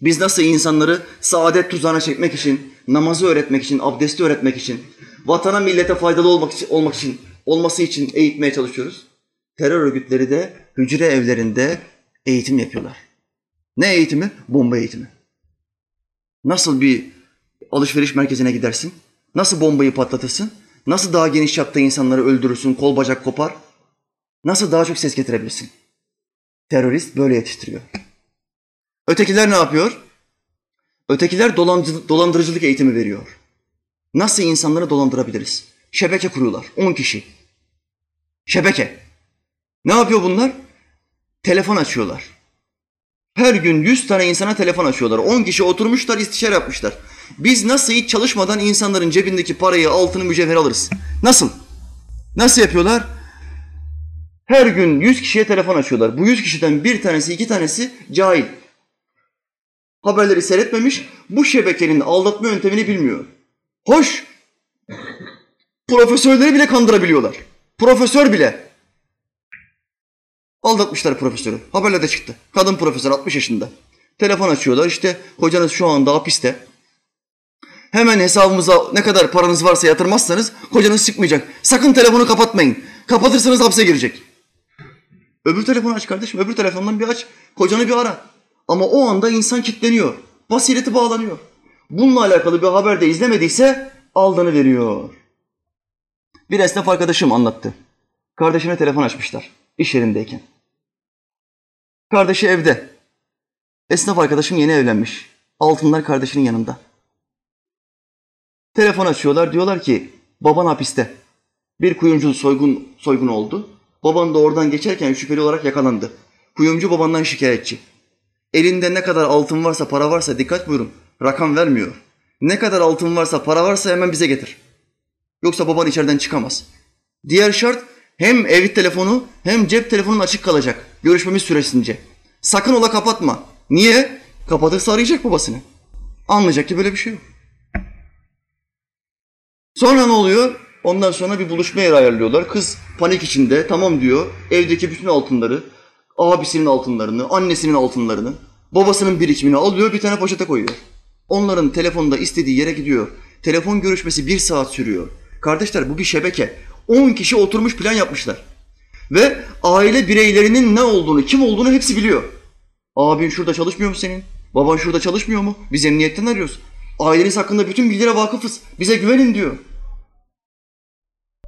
Biz nasıl insanları saadet tuzağına çekmek için, namazı öğretmek için, abdesti öğretmek için, vatana millete faydalı olmak için, olmak için, olması için eğitmeye çalışıyoruz? Terör örgütleri de hücre evlerinde eğitim yapıyorlar. Ne eğitimi? Bomba eğitimi. Nasıl bir alışveriş merkezine gidersin? Nasıl bombayı patlatırsın? Nasıl daha geniş çapta insanları öldürürsün, kol bacak kopar? Nasıl daha çok ses getirebilirsin? Terörist böyle yetiştiriyor. Ötekiler ne yapıyor? Ötekiler dolancı, dolandırıcılık eğitimi veriyor. Nasıl insanları dolandırabiliriz? Şebeke kuruyorlar. 10 kişi. Şebeke. Ne yapıyor bunlar? Telefon açıyorlar. Her gün 100 tane insana telefon açıyorlar. 10 kişi oturmuşlar, istişare yapmışlar. Biz nasıl hiç çalışmadan insanların cebindeki parayı, altını, mücevheri alırız? Nasıl? Nasıl yapıyorlar? Her gün 100 kişiye telefon açıyorlar. Bu 100 kişiden bir tanesi, iki tanesi cahil. Haberleri seyretmemiş, bu şebekenin aldatma yöntemini bilmiyor. Hoş! Profesörleri bile kandırabiliyorlar. Profesör bile. Aldatmışlar profesörü. Haberlerde çıktı. Kadın profesör 60 yaşında. Telefon açıyorlar. İşte hocanız şu anda hapiste. Hemen hesabımıza ne kadar paranız varsa yatırmazsanız kocanız çıkmayacak. Sakın telefonu kapatmayın. Kapatırsanız hapse girecek. Öbür telefonu aç kardeşim. Öbür telefondan bir aç. Kocanı bir ara. Ama o anda insan kilitleniyor. Basireti bağlanıyor. Bununla alakalı bir haber de izlemediyse aldığını veriyor. Bir esnaf arkadaşım anlattı. Kardeşine telefon açmışlar iş yerindeyken. Kardeşi evde. Esnaf arkadaşım yeni evlenmiş. Altınlar kardeşinin yanında. Telefon açıyorlar. Diyorlar ki baban hapiste. Bir kuyumcu soygun soygun oldu. Baban da oradan geçerken şüpheli olarak yakalandı. Kuyumcu babandan şikayetçi. Elinde ne kadar altın varsa, para varsa dikkat buyurun. Rakam vermiyor. Ne kadar altın varsa, para varsa hemen bize getir. Yoksa baban içeriden çıkamaz. Diğer şart hem ev telefonu hem cep telefonun açık kalacak görüşmemiz süresince. Sakın ola kapatma. Niye? Kapatırsa arayacak babasını. Anlayacak ki böyle bir şey yok. Sonra ne oluyor? Ondan sonra bir buluşma yeri ayarlıyorlar. Kız panik içinde tamam diyor. Evdeki bütün altınları, abisinin altınlarını, annesinin altınlarını, babasının birikimini alıyor bir tane poşete koyuyor. Onların telefonda istediği yere gidiyor. Telefon görüşmesi bir saat sürüyor. Kardeşler bu bir şebeke. 10 kişi oturmuş plan yapmışlar. Ve aile bireylerinin ne olduğunu, kim olduğunu hepsi biliyor. Abin şurada çalışmıyor mu senin? Baban şurada çalışmıyor mu? Biz emniyetten arıyoruz. Aileniz hakkında bütün bilgilere vakıfız. Bize güvenin diyor.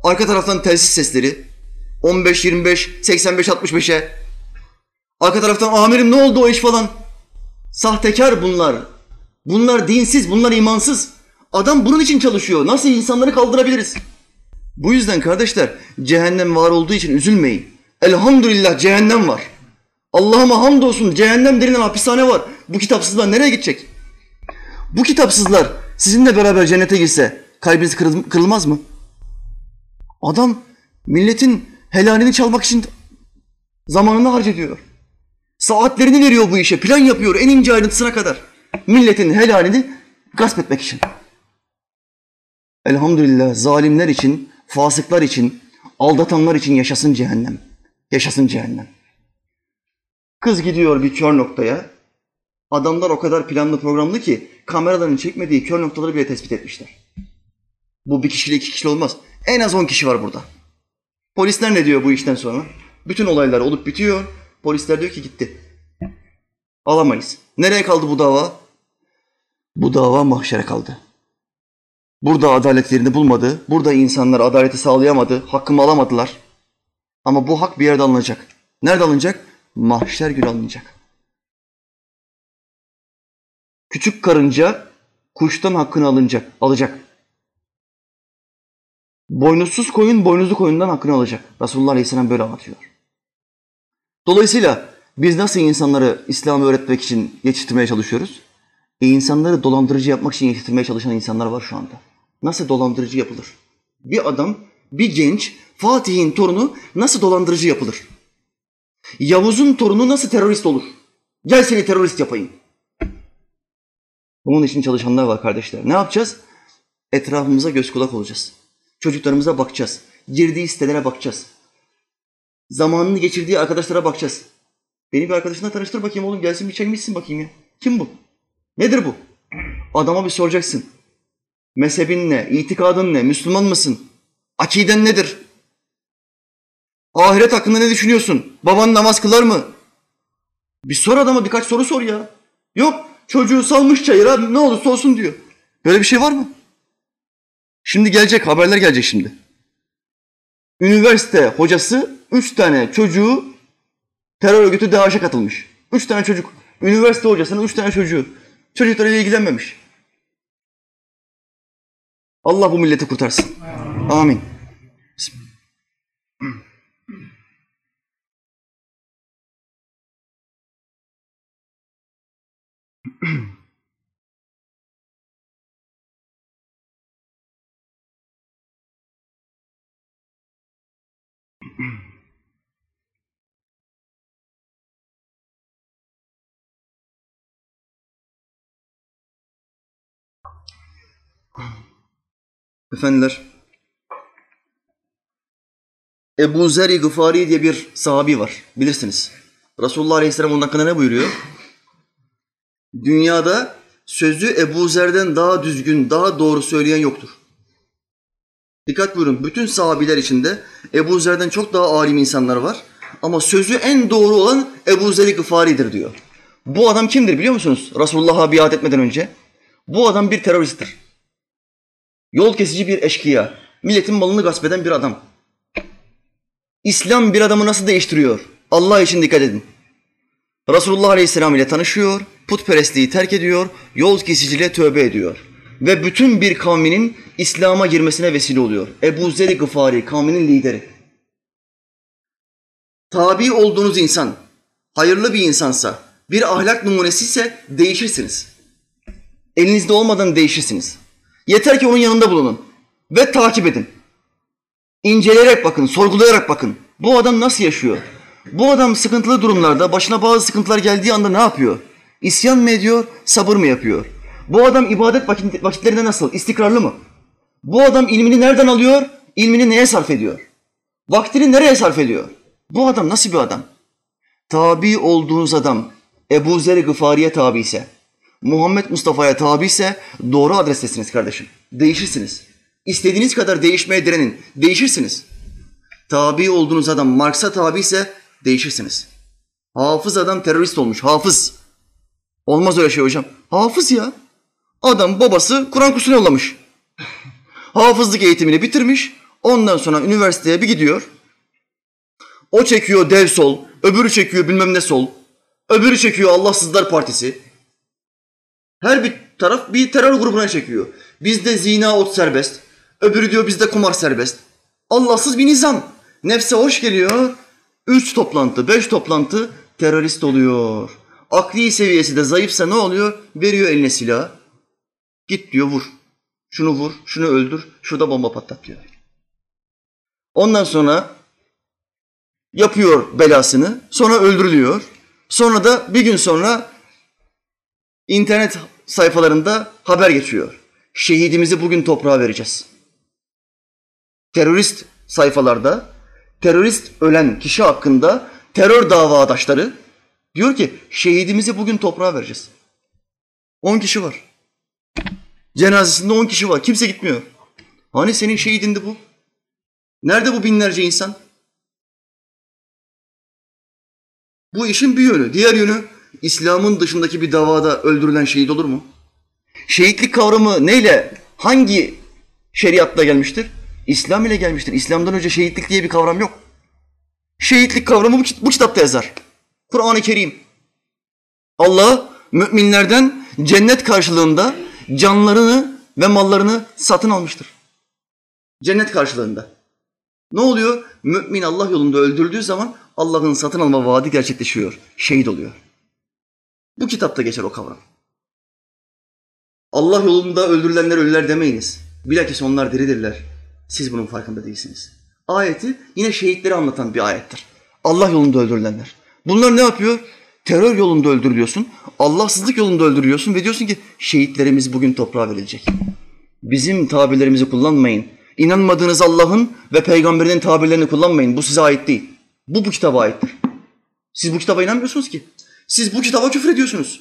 Arka taraftan telsiz sesleri. 15, 25, 85, 65'e. Arka taraftan amirim ne oldu o iş falan. Sahtekar bunlar. Bunlar dinsiz, bunlar imansız. Adam bunun için çalışıyor. Nasıl insanları kaldırabiliriz? Bu yüzden kardeşler cehennem var olduğu için üzülmeyin. Elhamdülillah cehennem var. Allah'ıma hamdolsun cehennem denilen hapishane var. Bu kitapsızlar nereye gidecek? Bu kitapsızlar sizinle beraber cennete girse kalbiniz kırılmaz mı? Adam milletin helalini çalmak için zamanını harcıyor. Saatlerini veriyor bu işe, plan yapıyor en ince ayrıntısına kadar. Milletin helalini gasp etmek için. Elhamdülillah zalimler için fasıklar için, aldatanlar için yaşasın cehennem. Yaşasın cehennem. Kız gidiyor bir kör noktaya. Adamlar o kadar planlı programlı ki kameraların çekmediği kör noktaları bile tespit etmişler. Bu bir kişiyle iki kişi olmaz. En az on kişi var burada. Polisler ne diyor bu işten sonra? Bütün olaylar olup bitiyor. Polisler diyor ki gitti. Alamayız. Nereye kaldı bu dava? Bu dava mahşere kaldı. Burada adaletlerini bulmadı. Burada insanlar adaleti sağlayamadı. Hakkımı alamadılar. Ama bu hak bir yerde alınacak. Nerede alınacak? Mahşer günü alınacak. Küçük karınca kuştan hakkını alınacak, alacak. Boynuzsuz koyun boynuzlu koyundan hakkını alacak. Resulullah Aleyhisselam böyle anlatıyor. Dolayısıyla biz nasıl insanları İslam'ı öğretmek için yetiştirmeye çalışıyoruz? E insanları dolandırıcı yapmak için yetiştirmeye çalışan insanlar var şu anda. Nasıl dolandırıcı yapılır? Bir adam, bir genç, Fatih'in torunu nasıl dolandırıcı yapılır? Yavuz'un torunu nasıl terörist olur? Gel seni terörist yapayım. Bunun için çalışanlar var kardeşler. Ne yapacağız? Etrafımıza göz kulak olacağız. Çocuklarımıza bakacağız. Girdiği sitelere bakacağız. Zamanını geçirdiği arkadaşlara bakacağız. Beni bir arkadaşına tanıştır bakayım oğlum gelsin bir çay içsin bakayım ya. Kim bu? Nedir bu? Adama bir soracaksın. Mezhebin ne? İtikadın ne? Müslüman mısın? Akiden nedir? Ahiret hakkında ne düşünüyorsun? Baban namaz kılar mı? Bir sor adama birkaç soru sor ya. Yok çocuğu salmış çayıra ne olursa olsun diyor. Böyle bir şey var mı? Şimdi gelecek haberler gelecek şimdi. Üniversite hocası üç tane çocuğu terör örgütü DAEŞ'e katılmış. Üç tane çocuk. Üniversite hocasının üç tane çocuğu. Çocuklarıyla ilgilenmemiş. Allah bu milleti kurtarsın. Amin. Efendiler, Ebu Zer-i Gıfari diye bir sahabi var. Bilirsiniz. Resulullah Aleyhisselam onun hakkında ne buyuruyor? Dünyada sözü Ebu Zer'den daha düzgün, daha doğru söyleyen yoktur. Dikkat buyurun. Bütün sahabiler içinde Ebu Zer'den çok daha alim insanlar var. Ama sözü en doğru olan Ebu Zer-i Gıfari'dir diyor. Bu adam kimdir biliyor musunuz? Resulullah'a biat etmeden önce. Bu adam bir teröristtir. Yol kesici bir eşkıya. Milletin malını gasp eden bir adam. İslam bir adamı nasıl değiştiriyor? Allah için dikkat edin. Resulullah Aleyhisselam ile tanışıyor, putperestliği terk ediyor, yol kesiciliğe tövbe ediyor. Ve bütün bir kavminin İslam'a girmesine vesile oluyor. Ebu Zer-i Gıfari, kavminin lideri. Tabi olduğunuz insan, hayırlı bir insansa, bir ahlak numunesi ise değişirsiniz. Elinizde olmadan değişirsiniz. Yeter ki onun yanında bulunun ve takip edin. İnceleyerek bakın, sorgulayarak bakın. Bu adam nasıl yaşıyor? Bu adam sıkıntılı durumlarda, başına bazı sıkıntılar geldiği anda ne yapıyor? İsyan mı ediyor, sabır mı yapıyor? Bu adam ibadet vakitlerinde nasıl? İstikrarlı mı? Bu adam ilmini nereden alıyor? İlmini neye sarf ediyor? Vaktini nereye sarf ediyor? Bu adam nasıl bir adam? Tabi olduğunuz adam Ebu Zer-i Gıfari'ye tabi ise, Muhammed Mustafa'ya tabi ise doğru adrestesiniz kardeşim. Değişirsiniz. İstediğiniz kadar değişmeye direnin. Değişirsiniz. Tabi olduğunuz adam Marx'a tabi ise değişirsiniz. Hafız adam terörist olmuş. Hafız. Olmaz öyle şey hocam. Hafız ya. Adam babası Kur'an kursuna yollamış. Hafızlık eğitimini bitirmiş. Ondan sonra üniversiteye bir gidiyor. O çekiyor dev sol, öbürü çekiyor bilmem ne sol, öbürü çekiyor Allahsızlar Partisi. Her bir taraf bir terör grubuna çekiyor. Bizde zina ot serbest, öbürü diyor bizde kumar serbest. Allahsız bir nizam. Nefse hoş geliyor. Üç toplantı, beş toplantı terörist oluyor. Akli seviyesi de zayıfsa ne oluyor? Veriyor eline silah. Git diyor vur. Şunu vur, şunu öldür, şurada bomba patlat diyor. Ondan sonra yapıyor belasını, sonra öldürülüyor. Sonra da bir gün sonra internet sayfalarında haber geçiyor. Şehidimizi bugün toprağa vereceğiz. Terörist sayfalarda terörist ölen kişi hakkında terör davadaşları diyor ki şehidimizi bugün toprağa vereceğiz. 10 kişi var. Cenazesinde 10 kişi var. Kimse gitmiyor. Hani senin şehidindi bu? Nerede bu binlerce insan? Bu işin bir yönü. Diğer yönü İslam'ın dışındaki bir davada öldürülen şehit olur mu? Şehitlik kavramı neyle, hangi şeriatla gelmiştir? İslam ile gelmiştir. İslam'dan önce şehitlik diye bir kavram yok. Şehitlik kavramı bu, kitapta yazar. Kur'an-ı Kerim. Allah müminlerden cennet karşılığında canlarını ve mallarını satın almıştır. Cennet karşılığında. Ne oluyor? Mümin Allah yolunda öldürüldüğü zaman Allah'ın satın alma vaadi gerçekleşiyor. Şehit oluyor. Bu kitapta geçer o kavram. Allah yolunda öldürülenler ölüler demeyiniz. Bilakis onlar diridirler. Siz bunun farkında değilsiniz. Ayeti yine şehitleri anlatan bir ayettir. Allah yolunda öldürülenler. Bunlar ne yapıyor? Terör yolunda öldürülüyorsun. Allahsızlık yolunda öldürüyorsun ve diyorsun ki şehitlerimiz bugün toprağa verilecek. Bizim tabirlerimizi kullanmayın. İnanmadığınız Allah'ın ve peygamberinin tabirlerini kullanmayın. Bu size ait değil. Bu bu kitaba aittir. Siz bu kitaba inanmıyorsunuz ki. Siz bu kitaba küfür ediyorsunuz.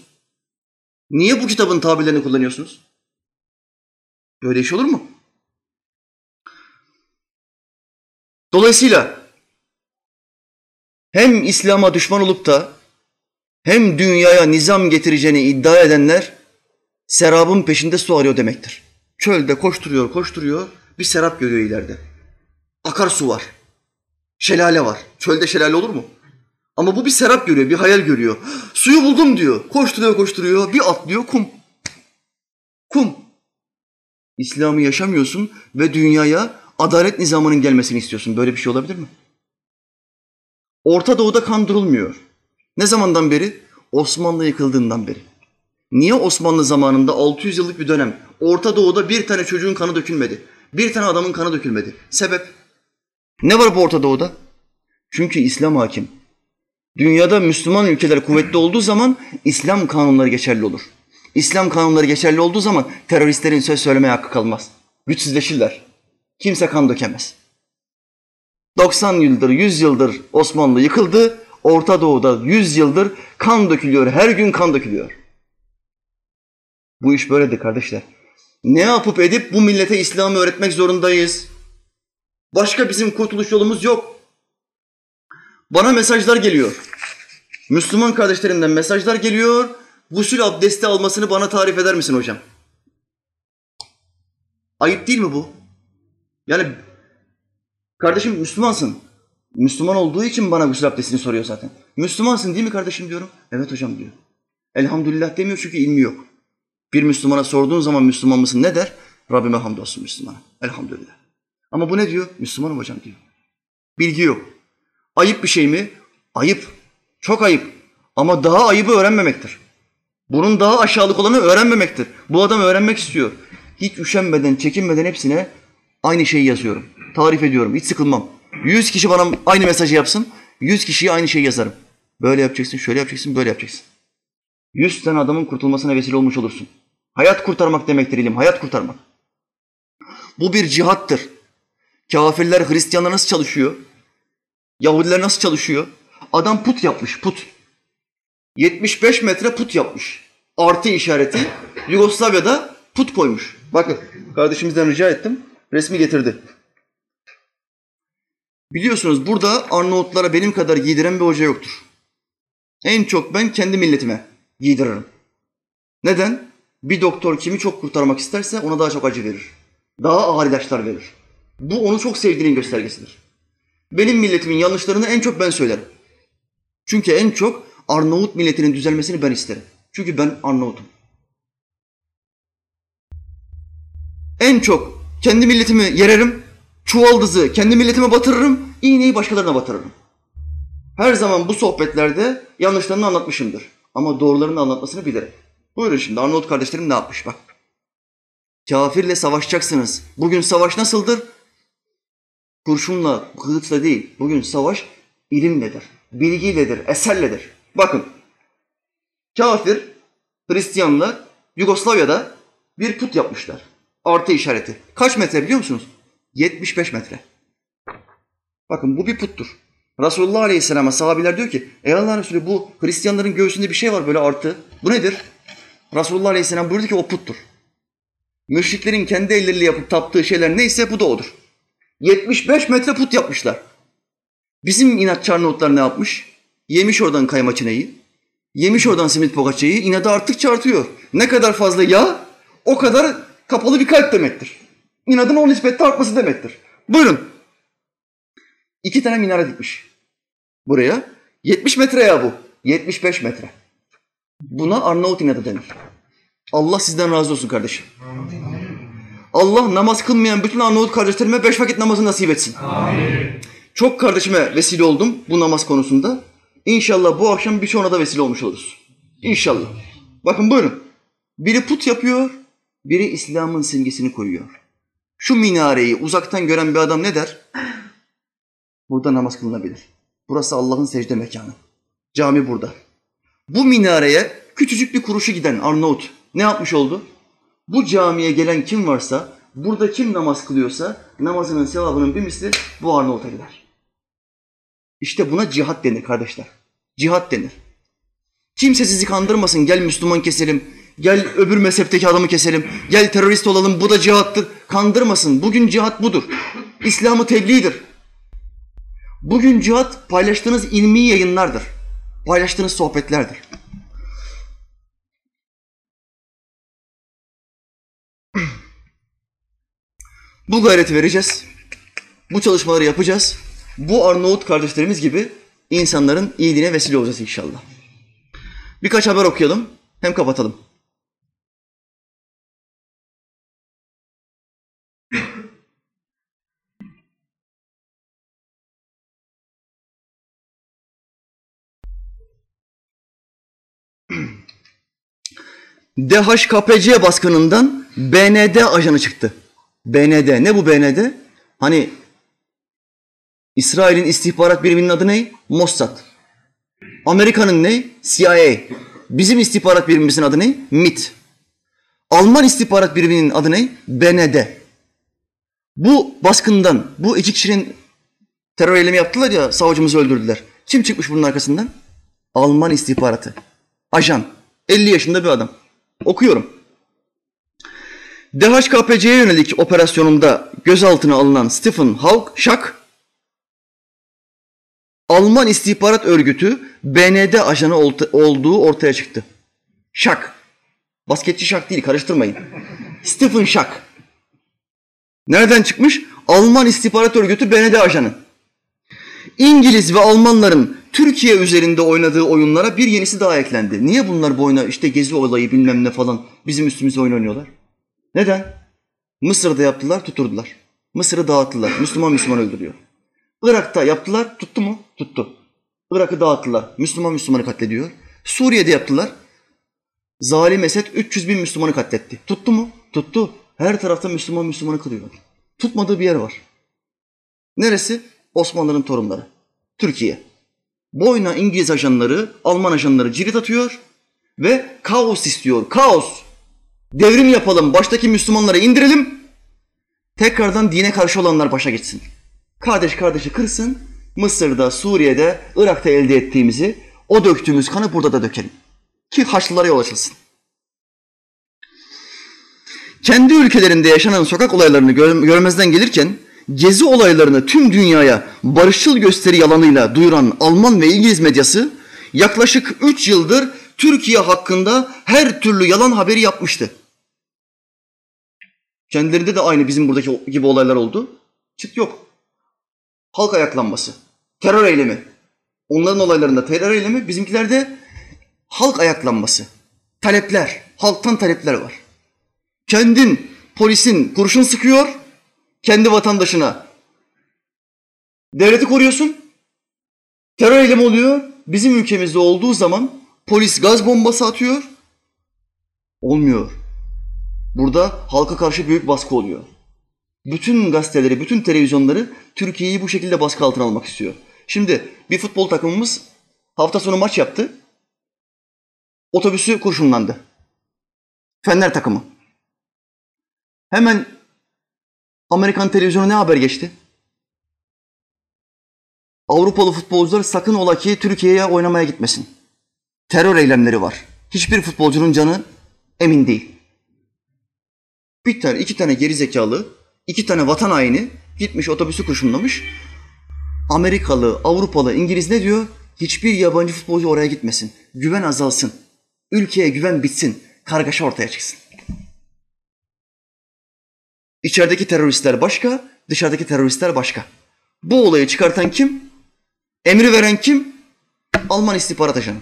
Niye bu kitabın tabirlerini kullanıyorsunuz? Böyle iş olur mu? Dolayısıyla hem İslam'a düşman olup da hem dünyaya nizam getireceğini iddia edenler serabın peşinde su arıyor demektir. Çölde koşturuyor, koşturuyor, bir serap görüyor ileride. Akarsu var, şelale var. Çölde şelale olur mu? Ama bu bir serap görüyor, bir hayal görüyor. Suyu buldum diyor. Koşturuyor, koşturuyor, bir atlıyor, kum. Kum. İslam'ı yaşamıyorsun ve dünyaya adalet nizamının gelmesini istiyorsun. Böyle bir şey olabilir mi? Orta Doğu'da kan durulmuyor. Ne zamandan beri? Osmanlı yıkıldığından beri. Niye Osmanlı zamanında 600 yıllık bir dönem Orta Doğu'da bir tane çocuğun kanı dökülmedi? Bir tane adamın kanı dökülmedi. Sebep? Ne var bu Orta Doğu'da? Çünkü İslam hakim. Dünyada Müslüman ülkeler kuvvetli olduğu zaman İslam kanunları geçerli olur. İslam kanunları geçerli olduğu zaman teröristlerin söz söylemeye hakkı kalmaz. Güçsüzleşirler. Kimse kan dökemez. 90 yıldır, 100 yıldır Osmanlı yıkıldı. Orta Doğu'da 100 yıldır kan dökülüyor. Her gün kan dökülüyor. Bu iş böyledir kardeşler. Ne yapıp edip bu millete İslam'ı öğretmek zorundayız. Başka bizim kurtuluş yolumuz yok. Bana mesajlar geliyor. Müslüman kardeşlerimden mesajlar geliyor. Gusül abdesti almasını bana tarif eder misin hocam? Ayıp değil mi bu? Yani kardeşim Müslümansın. Müslüman olduğu için bana gusül abdestini soruyor zaten. Müslümansın değil mi kardeşim diyorum. Evet hocam diyor. Elhamdülillah demiyor çünkü ilmi yok. Bir Müslümana sorduğun zaman Müslüman mısın ne der? Rabbime hamdolsun Müslümana. Elhamdülillah. Ama bu ne diyor? Müslümanım hocam diyor. Bilgi yok. Ayıp bir şey mi? Ayıp. Çok ayıp. Ama daha ayıbı öğrenmemektir. Bunun daha aşağılık olanı öğrenmemektir. Bu adam öğrenmek istiyor. Hiç üşenmeden, çekinmeden hepsine aynı şeyi yazıyorum. Tarif ediyorum. Hiç sıkılmam. Yüz kişi bana aynı mesajı yapsın. Yüz kişiye aynı şeyi yazarım. Böyle yapacaksın, şöyle yapacaksın, böyle yapacaksın. Yüz tane adamın kurtulmasına vesile olmuş olursun. Hayat kurtarmak demektir ilim, hayat kurtarmak. Bu bir cihattır. Kafirler, Hristiyanlar nasıl çalışıyor? Yahudiler nasıl çalışıyor? Adam put yapmış, put. 75 metre put yapmış. Artı işareti. Yugoslavya'da put koymuş. Bakın kardeşimizden rica ettim. Resmi getirdi. Biliyorsunuz burada Arnavutlara benim kadar giydiren bir hoca yoktur. En çok ben kendi milletime giydiririm. Neden? Bir doktor kimi çok kurtarmak isterse ona daha çok acı verir. Daha ağır ilaçlar verir. Bu onu çok sevdiğinin göstergesidir. Benim milletimin yanlışlarını en çok ben söylerim. Çünkü en çok Arnavut milletinin düzelmesini ben isterim. Çünkü ben Arnavut'um. En çok kendi milletimi yererim, çuvaldızı kendi milletime batırırım, iğneyi başkalarına batırırım. Her zaman bu sohbetlerde yanlışlarını anlatmışımdır. Ama doğrularını anlatmasını bilirim. Buyurun şimdi Arnavut kardeşlerim ne yapmış bak. Kafirle savaşacaksınız. Bugün savaş nasıldır? Kurşunla, kılıçla değil. Bugün savaş ilimledir, bilgiyledir, eserledir. Bakın, kafir, Hristiyanlar Yugoslavya'da bir put yapmışlar. Artı işareti. Kaç metre biliyor musunuz? 75 metre. Bakın bu bir puttur. Resulullah Aleyhisselam'a sahabiler diyor ki ey Allah'ın Resulü bu Hristiyanların göğsünde bir şey var böyle artı. Bu nedir? Resulullah Aleyhisselam buyurdu ki o puttur. Müşriklerin kendi elleriyle yapıp taptığı şeyler neyse bu da odur. 75 metre put yapmışlar. Bizim inatçı Arnavutlar ne yapmış? Yemiş oradan kayma çineyi, yemiş oradan simit poğaçayı, inadı arttıkça artıyor. Ne kadar fazla yağ, o kadar kapalı bir kalp demektir. İnadın o nispette artması demektir. Buyurun. İki tane minare dikmiş. Buraya. 70 metre ya bu. 75 metre. Buna Arnavut inadı denir. Allah sizden razı olsun kardeşim. Allah namaz kılmayan bütün Arnavut kardeşlerime beş vakit namazı nasip etsin. Amin. Çok kardeşime vesile oldum bu namaz konusunda. İnşallah bu akşam birçoğuna da vesile olmuş oluruz. İnşallah. Bakın buyurun. Biri put yapıyor, biri İslam'ın simgesini koyuyor. Şu minareyi uzaktan gören bir adam ne der? Burada namaz kılınabilir. Burası Allah'ın secde mekanı. Cami burada. Bu minareye küçücük bir kuruşu giden Arnavut ne yapmış oldu? Bu camiye gelen kim varsa, burada kim namaz kılıyorsa namazının sevabının bir misli bu Arnavut'a gider. İşte buna cihat denir kardeşler. Cihat denir. Kimse sizi kandırmasın. Gel Müslüman keselim. Gel öbür mezhepteki adamı keselim. Gel terörist olalım. Bu da cihattır. Kandırmasın. Bugün cihat budur. İslam'ı tebliğdir. Bugün cihat paylaştığınız ilmi yayınlardır. Paylaştığınız sohbetlerdir. Bu gayreti vereceğiz. Bu çalışmaları yapacağız. Bu Arnavut kardeşlerimiz gibi insanların iyiliğine vesile olacağız inşallah. Birkaç haber okuyalım, hem kapatalım. DHKPC baskınından BND ajanı çıktı. BND. Ne bu BND? Hani İsrail'in istihbarat biriminin adı ne? Mossad. Amerika'nın ne? CIA. Bizim istihbarat birimimizin adı ne? MIT. Alman istihbarat biriminin adı ne? BND. Bu baskından, bu iki kişinin terör eylemi yaptılar ya, savcımızı öldürdüler. Kim çıkmış bunun arkasından? Alman istihbaratı. Ajan. 50 yaşında bir adam. Okuyorum. DHKPC'ye yönelik operasyonunda gözaltına alınan Stephen Hawk, Schack, Alman istihbarat örgütü BND ajanı olduğu ortaya çıktı. Schack. Basketçi Schack değil, karıştırmayın. Stephen Schack. Nereden çıkmış? Alman istihbarat örgütü BND ajanı. İngiliz ve Almanların Türkiye üzerinde oynadığı oyunlara bir yenisi daha eklendi. Niye bunlar bu oyuna işte gezi olayı bilmem ne falan bizim üstümüze oyun oynuyorlar? Neden? Mısır'da yaptılar, tuturdular. Mısır'ı dağıttılar. Müslüman Müslüman öldürüyor. Irak'ta yaptılar, tuttu mu? Tuttu. Irak'ı dağıttılar. Müslüman Müslümanı katlediyor. Suriye'de yaptılar. Zalim Esed 300 bin Müslümanı katletti. Tuttu mu? Tuttu. Her tarafta Müslüman Müslümanı kılıyor. Tutmadığı bir yer var. Neresi? Osmanlı'nın torunları. Türkiye. Boyuna İngiliz ajanları, Alman ajanları cirit atıyor ve kaos istiyor. Kaos. Devrim yapalım, baştaki Müslümanları indirelim. Tekrardan dine karşı olanlar başa geçsin. Kardeş kardeşi kırsın. Mısır'da, Suriye'de, Irak'ta elde ettiğimizi o döktüğümüz kanı burada da dökelim. Ki Haçlılara yol açılsın. Kendi ülkelerinde yaşanan sokak olaylarını görmezden gelirken gezi olaylarını tüm dünyaya barışçıl gösteri yalanıyla duyuran Alman ve İngiliz medyası yaklaşık 3 yıldır Türkiye hakkında her türlü yalan haberi yapmıştı. Kendilerinde de aynı bizim buradaki gibi olaylar oldu. Çıt yok. Halk ayaklanması, terör eylemi. Onların olaylarında terör eylemi, bizimkilerde halk ayaklanması. Talepler, halktan talepler var. Kendin polisin kurşun sıkıyor, kendi vatandaşına. Devleti koruyorsun. Terör eylemi oluyor. Bizim ülkemizde olduğu zaman polis gaz bombası atıyor. Olmuyor. Burada halka karşı büyük baskı oluyor. Bütün gazeteleri, bütün televizyonları Türkiye'yi bu şekilde baskı altına almak istiyor. Şimdi bir futbol takımımız hafta sonu maç yaptı. Otobüsü kurşunlandı. Fener takımı. Hemen Amerikan televizyonu ne haber geçti? Avrupalı futbolcular sakın ola ki Türkiye'ye oynamaya gitmesin. Terör eylemleri var. Hiçbir futbolcunun canı emin değil. Bir tane, iki tane geri zekalı, iki tane vatan haini gitmiş otobüsü kurşunlamış. Amerikalı, Avrupalı, İngiliz ne diyor? Hiçbir yabancı futbolcu oraya gitmesin. Güven azalsın. Ülkeye güven bitsin. Kargaşa ortaya çıksın. İçerideki teröristler başka, dışarıdaki teröristler başka. Bu olayı çıkartan kim? Emri veren kim? Alman istihbarat ajanı.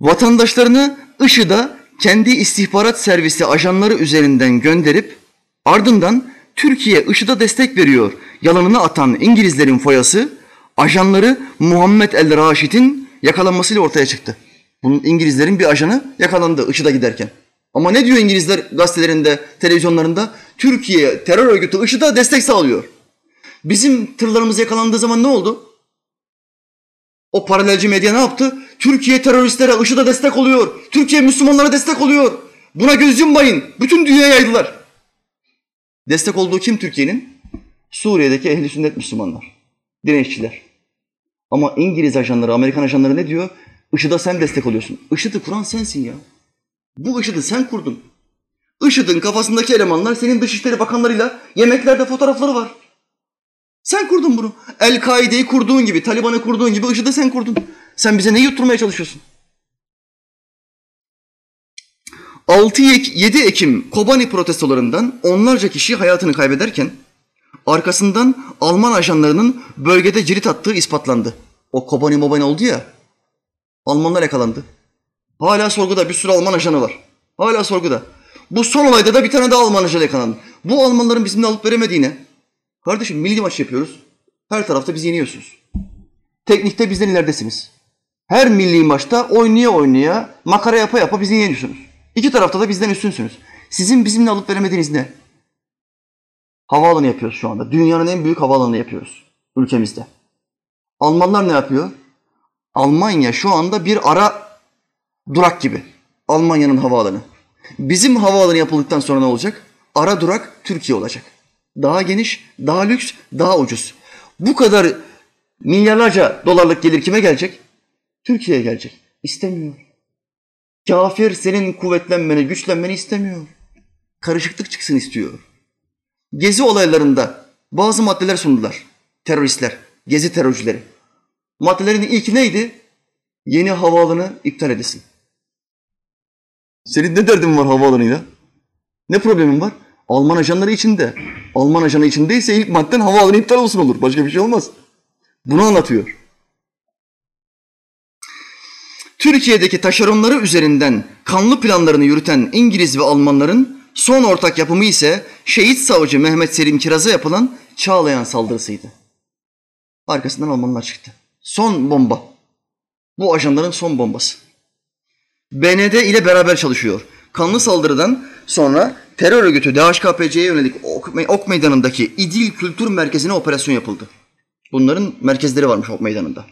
Vatandaşlarını IŞİD'e kendi istihbarat servisi ajanları üzerinden gönderip ardından Türkiye IŞİD'e destek veriyor yalanını atan İngilizlerin foyası ajanları Muhammed El Raşid'in yakalanmasıyla ortaya çıktı. Bunun İngilizlerin bir ajanı yakalandı IŞİD'e giderken. Ama ne diyor İngilizler gazetelerinde, televizyonlarında? Türkiye terör örgütü IŞİD'e destek sağlıyor. Bizim tırlarımız yakalandığı zaman ne oldu? O paralelci medya ne yaptı? Türkiye teröristlere, IŞİD'e destek oluyor. Türkiye Müslümanlara destek oluyor. Buna göz yummayın. Bütün dünyaya yaydılar. Destek olduğu kim Türkiye'nin? Suriye'deki ehli sünnet Müslümanlar. Direnişçiler. Ama İngiliz ajanları, Amerikan ajanları ne diyor? IŞİD'e sen destek oluyorsun. IŞİD'i kuran sensin ya. Bu IŞİD'i sen kurdun. IŞİD'in kafasındaki elemanlar senin Dışişleri Bakanlarıyla yemeklerde fotoğrafları var. Sen kurdun bunu. El-Kaide'yi kurduğun gibi, Taliban'ı kurduğun gibi IŞİD'i sen kurdun. Sen bize ne yutturmaya çalışıyorsun? 6-7 Ekim Kobani protestolarından onlarca kişi hayatını kaybederken arkasından Alman ajanlarının bölgede cirit attığı ispatlandı. O Kobani Mobani oldu ya, Almanlar yakalandı. Hala sorguda bir sürü Alman ajanı var. Hala sorguda. Bu son olayda da bir tane daha Alman ajanı yakalandı. Bu Almanların bizimle alıp veremediğine, kardeşim milli maç yapıyoruz. Her tarafta bizi yeniyorsunuz. Teknikte bizden ileridesiniz. Her milli maçta oynaya oynaya, makara yapa yapa bizi yeniyorsunuz. İki tarafta da bizden üstünsünüz. Sizin bizimle alıp veremediğiniz ne? Havaalanı yapıyoruz şu anda. Dünyanın en büyük havaalanını yapıyoruz ülkemizde. Almanlar ne yapıyor? Almanya şu anda bir ara durak gibi. Almanya'nın havaalanı. Bizim havaalanı yapıldıktan sonra ne olacak? Ara durak Türkiye olacak. Daha geniş, daha lüks, daha ucuz. Bu kadar milyarlarca dolarlık gelir kime gelecek? Türkiye'ye gelecek. İstemiyor. Kafir senin kuvvetlenmeni, güçlenmeni istemiyor. Karışıklık çıksın istiyor. Gezi olaylarında bazı maddeler sundular. Teröristler, gezi terörcüleri. Maddelerin ilki neydi? Yeni havaalanı iptal edilsin. Senin ne derdin var havaalanıyla? Ne problemin var? Alman ajanları içinde. Alman ajanı içindeyse ilk madden havaalanı iptal olsun olur. Başka bir şey olmaz. Bunu anlatıyor. Türkiye'deki taşeronları üzerinden kanlı planlarını yürüten İngiliz ve Almanların son ortak yapımı ise şehit savcı Mehmet Selim Kiraz'a yapılan Çağlayan saldırısıydı. Arkasından Almanlar çıktı. Son bomba. Bu ajanların son bombası. BND ile beraber çalışıyor. Kanlı saldırıdan sonra terör örgütü DHKPC'ye yönelik Ok Meydanı'ndaki İdil Kültür Merkezi'ne operasyon yapıldı. Bunların merkezleri varmış Ok Meydanı'nda.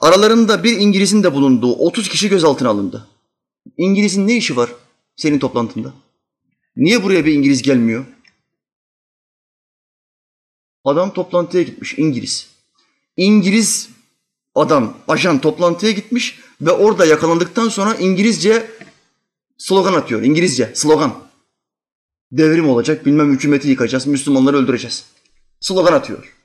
Aralarında bir İngiliz'in de bulunduğu 30 kişi gözaltına alındı. İngiliz'in ne işi var senin toplantında? Niye buraya bir İngiliz gelmiyor? Adam toplantıya gitmiş İngiliz. İngiliz adam, ajan toplantıya gitmiş ve orada yakalandıktan sonra İngilizce slogan atıyor. İngilizce slogan. Devrim olacak, bilmem hükümeti yıkacağız, Müslümanları öldüreceğiz. Slogan atıyor.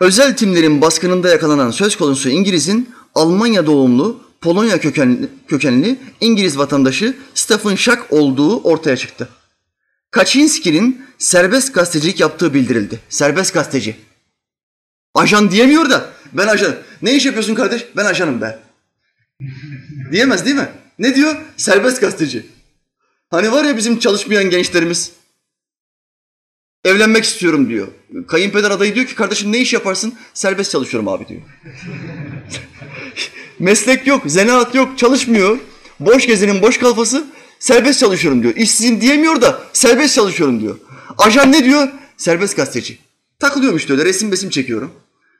Özel timlerin baskınında yakalanan söz konusu İngiliz'in Almanya doğumlu, Polonya kökenli, kökenli İngiliz vatandaşı Stephen Schack olduğu ortaya çıktı. Kaczynski'nin serbest gazetecilik yaptığı bildirildi. Serbest gazeteci. Ajan diyemiyor da ben ajan. Ne iş yapıyorsun kardeş? Ben ajanım be. Diyemez değil mi? Ne diyor? Serbest gazeteci. Hani var ya bizim çalışmayan gençlerimiz. Evlenmek istiyorum diyor. Kayınpeder adayı diyor ki kardeşim ne iş yaparsın? Serbest çalışıyorum abi diyor. Meslek yok, zanaat yok, çalışmıyor. Boş gezinin boş kalfası serbest çalışıyorum diyor. İşsizim diyemiyor da serbest çalışıyorum diyor. Ajan ne diyor? Serbest gazeteci. Takılıyorum işte öyle resim besim çekiyorum.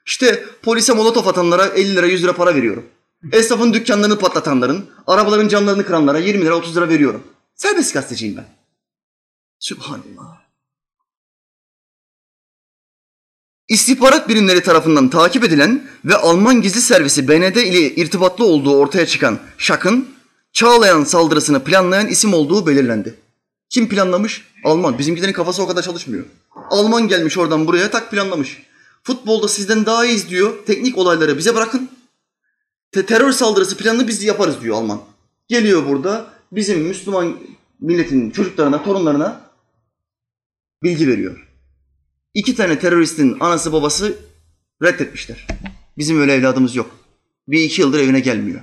İşte polise molotof atanlara 50 lira 100 lira para veriyorum. Esnafın dükkanlarını patlatanların, arabaların camlarını kıranlara 20 lira 30 lira veriyorum. Serbest gazeteciyim ben. Sübhanallah. İstihbarat birimleri tarafından takip edilen ve Alman gizli servisi BND ile irtibatlı olduğu ortaya çıkan Şak'ın Çağlayan saldırısını planlayan isim olduğu belirlendi. Kim planlamış? Alman. Bizimkilerin kafası o kadar çalışmıyor. Alman gelmiş oradan buraya tak planlamış. Futbolda sizden daha iyi izliyor. Teknik olayları bize bırakın. Te terör saldırısı planını biz yaparız diyor Alman. Geliyor burada bizim Müslüman milletin çocuklarına, torunlarına bilgi veriyor. İki tane teröristin anası babası reddetmişler. Bizim öyle evladımız yok. Bir iki yıldır evine gelmiyor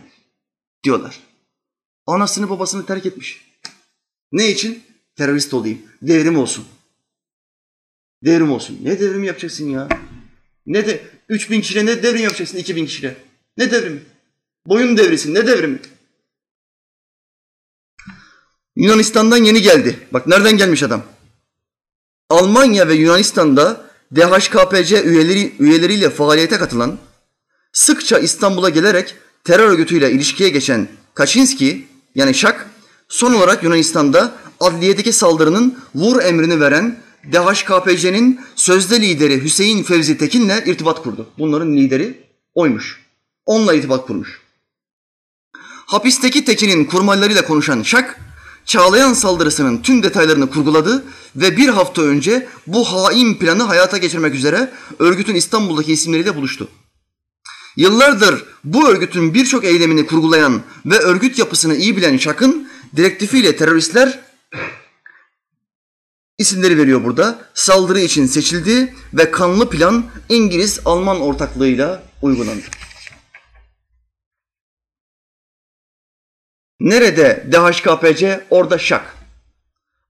diyorlar. Anasını babasını terk etmiş. Ne için? Terörist olayım. Devrim olsun. Devrim olsun. Ne devrim yapacaksın ya? Ne de 3000 kişiyle ne devrim yapacaksın 2000 kişiyle? Ne devrimi? Boyun devrisin. Ne devrimi? Yunanistan'dan yeni geldi. Bak nereden gelmiş adam? Almanya ve Yunanistan'da DHKPC üyeleri, üyeleriyle faaliyete katılan, sıkça İstanbul'a gelerek terör örgütüyle ilişkiye geçen Kaczynski yani Şak, son olarak Yunanistan'da adliyedeki saldırının vur emrini veren DHKPC'nin sözde lideri Hüseyin Fevzi Tekin'le irtibat kurdu. Bunların lideri oymuş. Onunla irtibat kurmuş. Hapisteki Tekin'in kurmaylarıyla konuşan Şak, Çağlayan saldırısının tüm detaylarını kurguladı ve bir hafta önce bu hain planı hayata geçirmek üzere örgütün İstanbul'daki isimleriyle buluştu. Yıllardır bu örgütün birçok eylemini kurgulayan ve örgüt yapısını iyi bilen Şak'ın direktifiyle teröristler isimleri veriyor burada. Saldırı için seçildi ve kanlı plan İngiliz-Alman ortaklığıyla uygulandı. Nerede DHKPC? Orada Şak.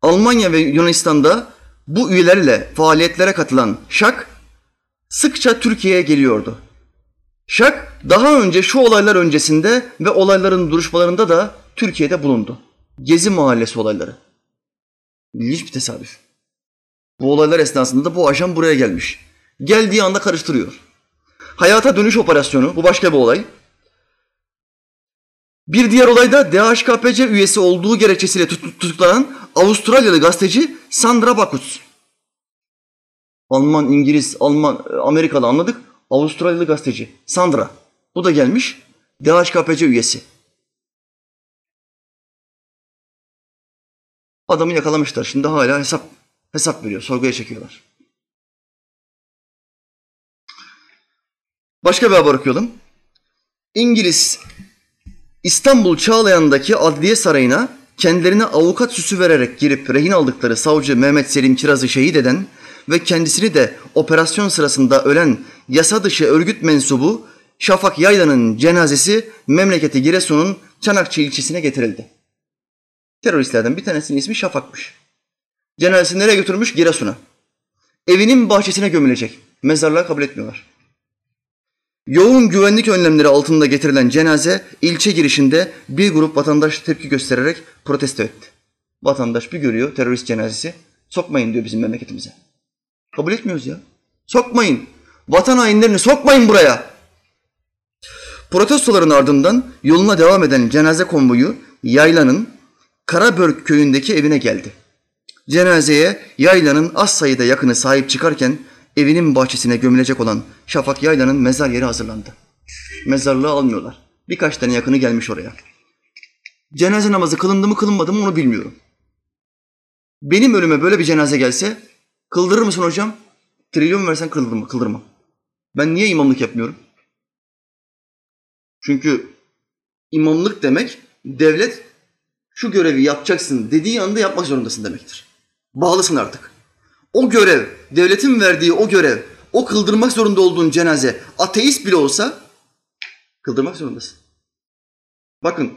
Almanya ve Yunanistan'da bu üyelerle faaliyetlere katılan Şak sıkça Türkiye'ye geliyordu. Şak daha önce şu olaylar öncesinde ve olayların duruşmalarında da Türkiye'de bulundu. Gezi Mahallesi olayları. İlginç bir tesadüf. Bu olaylar esnasında da bu ajan buraya gelmiş. Geldiği anda karıştırıyor. Hayata dönüş operasyonu, bu başka bir olay. Bir diğer olayda DHKPC üyesi olduğu gerekçesiyle tutuklanan Avustralyalı gazeteci Sandra Bakutz. Alman, İngiliz, Alman, Amerikalı anladık. Avustralyalı gazeteci Sandra. Bu da gelmiş. DHKPC üyesi. Adamı yakalamışlar. Şimdi hala hesap hesap veriyor. Sorguya çekiyorlar. Başka bir haber okuyalım. İngiliz İstanbul Çağlayan'daki Adliye Sarayı'na kendilerine avukat süsü vererek girip rehin aldıkları savcı Mehmet Selim Kiraz'ı şehit eden ve kendisini de operasyon sırasında ölen yasa dışı örgüt mensubu Şafak Yaylan'ın cenazesi memleketi Giresun'un Çanakçı ilçesine getirildi. Teröristlerden bir tanesinin ismi Şafak'mış. Cenazesini nereye götürmüş? Giresun'a. Evinin bahçesine gömülecek. Mezarlığa kabul etmiyorlar. Yoğun güvenlik önlemleri altında getirilen cenaze ilçe girişinde bir grup vatandaş tepki göstererek protesto etti. Vatandaş bir görüyor terörist cenazesi. Sokmayın diyor bizim memleketimize. Kabul etmiyoruz ya. Sokmayın. Vatan hainlerini sokmayın buraya. Protestoların ardından yoluna devam eden cenaze konvoyu Yayla'nın Karabörk köyündeki evine geldi. Cenazeye Yayla'nın az sayıda yakını sahip çıkarken evinin bahçesine gömülecek olan Şafak Yayla'nın mezar yeri hazırlandı. Mezarlığı almıyorlar. Birkaç tane yakını gelmiş oraya. Cenaze namazı kılındı mı kılınmadı mı onu bilmiyorum. Benim ölüme böyle bir cenaze gelse kıldırır mısın hocam? Trilyon versen kıldırır mı? Kıldırmam. Ben niye imamlık yapmıyorum? Çünkü imamlık demek devlet şu görevi yapacaksın dediği anda yapmak zorundasın demektir. Bağlısın artık. O görev, devletin verdiği o görev, o kıldırmak zorunda olduğun cenaze ateist bile olsa kıldırmak zorundasın. Bakın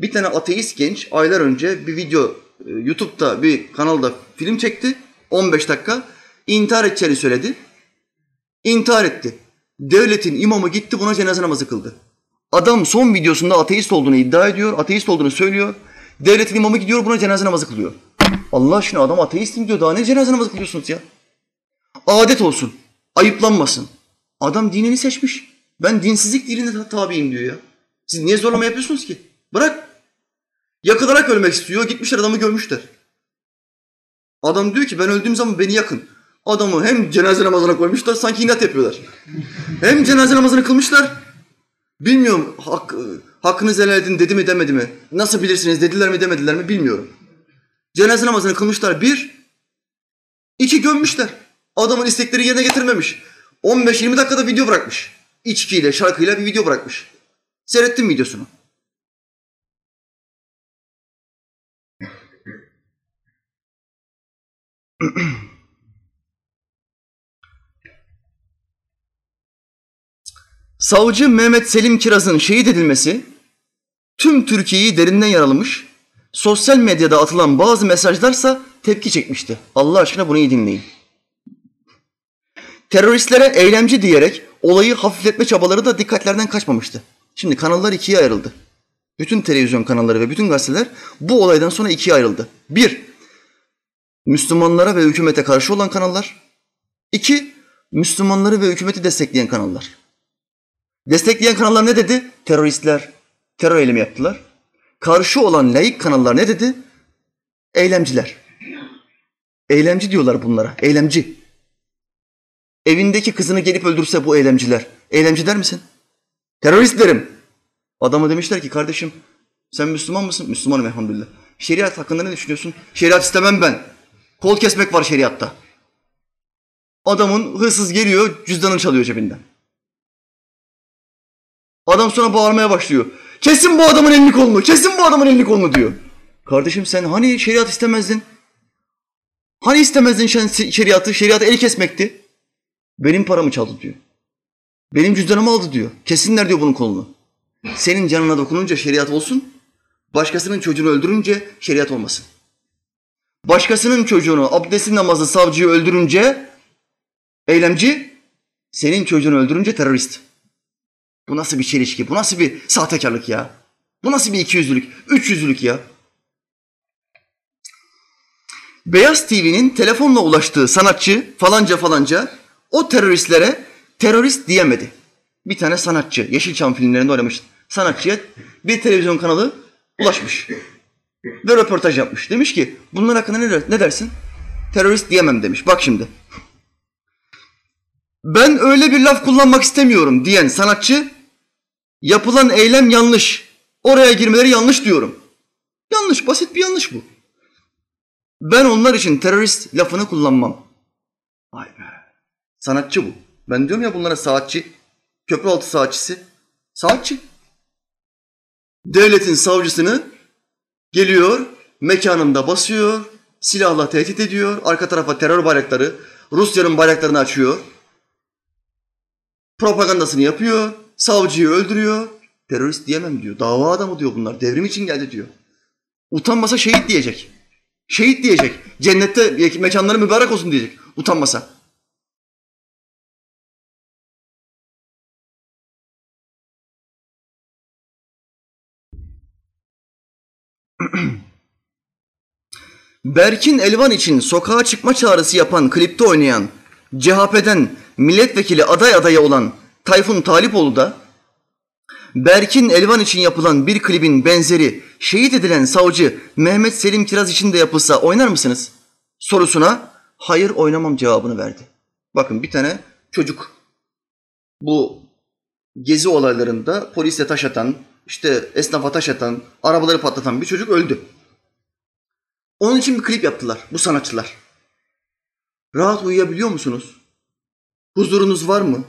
bir tane ateist genç aylar önce bir video e, YouTube'da bir kanalda film çekti. 15 dakika. intihar edeceğini söyledi. İntihar etti. Devletin imamı gitti buna cenaze namazı kıldı. Adam son videosunda ateist olduğunu iddia ediyor, ateist olduğunu söylüyor. Devletin imamı gidiyor buna cenaze namazı kılıyor. Allah aşkına adam ateistim diyor. Daha ne cenaze namazı kılıyorsunuz ya? Adet olsun. Ayıplanmasın. Adam dinini seçmiş. Ben dinsizlik dinine tabiyim diyor ya. Siz niye zorlama yapıyorsunuz ki? Bırak. Yakılarak ölmek istiyor. Gitmişler adamı görmüşler. Adam diyor ki ben öldüğüm zaman beni yakın. Adamı hem cenaze namazına koymuşlar sanki inat yapıyorlar. hem cenaze namazını kılmışlar. Bilmiyorum hak, hakkınızı helal edin dedi mi demedi mi? Nasıl bilirsiniz dediler mi demediler mi bilmiyorum. Cenaze namazını kılmışlar bir, iki gömmüşler. Adamın istekleri yerine getirmemiş. 15-20 dakikada video bırakmış. İçkiyle, şarkıyla bir video bırakmış. Seyrettim videosunu. Savcı Mehmet Selim Kiraz'ın şehit edilmesi tüm Türkiye'yi derinden yaralamış. Sosyal medyada atılan bazı mesajlarsa tepki çekmişti. Allah aşkına bunu iyi dinleyin. Teröristlere eylemci diyerek olayı hafifletme çabaları da dikkatlerden kaçmamıştı. Şimdi kanallar ikiye ayrıldı. Bütün televizyon kanalları ve bütün gazeteler bu olaydan sonra ikiye ayrıldı. Bir, Müslümanlara ve hükümete karşı olan kanallar. İki, Müslümanları ve hükümeti destekleyen kanallar. Destekleyen kanallar ne dedi? Teröristler terör eylemi yaptılar. Karşı olan laik kanallar ne dedi? Eylemciler. Eylemci diyorlar bunlara. Eylemci. Evindeki kızını gelip öldürse bu eylemciler. Eylemci der misin? Terörist derim. Adama demişler ki kardeşim sen Müslüman mısın? Müslümanım elhamdülillah. Şeriat hakkında ne düşünüyorsun? Şeriat istemem ben. Kol kesmek var şeriatta. Adamın hırsız geliyor cüzdanını çalıyor cebinden. Adam sonra bağırmaya başlıyor. Kesin bu adamın elini kolunu, kesin bu adamın elini kolunu diyor. Kardeşim sen hani şeriat istemezdin? Hani istemezdin şeriatı? Şeriat eli kesmekti. Benim paramı çaldı diyor. Benim cüzdanımı aldı diyor. Kesinler diyor bunun kolunu. Senin canına dokununca şeriat olsun. Başkasının çocuğunu öldürünce şeriat olmasın. Başkasının çocuğunu abdestin namazı savcıyı öldürünce eylemci, senin çocuğunu öldürünce terörist. Bu nasıl bir çelişki? Bu nasıl bir sahtekarlık ya? Bu nasıl bir ikiyüzlülük, üçyüzlülük ya? Beyaz TV'nin telefonla ulaştığı sanatçı falanca falanca o teröristlere terörist diyemedi. Bir tane sanatçı, Yeşilçam filmlerinde oynamış sanatçıya bir televizyon kanalı ulaşmış. Ve röportaj yapmış. Demiş ki bunlar hakkında ne, ne dersin? Terörist diyemem demiş. Bak şimdi. Ben öyle bir laf kullanmak istemiyorum diyen sanatçı yapılan eylem yanlış. Oraya girmeleri yanlış diyorum. Yanlış, basit bir yanlış bu. Ben onlar için terörist lafını kullanmam. Vay be. Sanatçı bu. Ben diyorum ya bunlara saatçi, köprü altı saatçisi. Saatçi. Devletin savcısını geliyor, mekanında basıyor, silahla tehdit ediyor, arka tarafa terör bayrakları, Rusya'nın bayraklarını açıyor. Propagandasını yapıyor, savcıyı öldürüyor. Terörist diyemem diyor. Dava adamı diyor bunlar. Devrim için geldi diyor. Utanmasa şehit diyecek. Şehit diyecek. Cennette mekanları mübarek olsun diyecek. Utanmasa. Berkin Elvan için sokağa çıkma çağrısı yapan klipte oynayan CHP'den milletvekili aday adayı olan Tayfun Talipoğlu da Berkin Elvan için yapılan bir klibin benzeri şehit edilen savcı Mehmet Selim Kiraz için de yapılsa oynar mısınız? Sorusuna hayır oynamam cevabını verdi. Bakın bir tane çocuk bu gezi olaylarında polisle taş atan, işte esnafa taş atan, arabaları patlatan bir çocuk öldü. Onun için bir klip yaptılar bu sanatçılar. Rahat uyuyabiliyor musunuz? Huzurunuz var mı?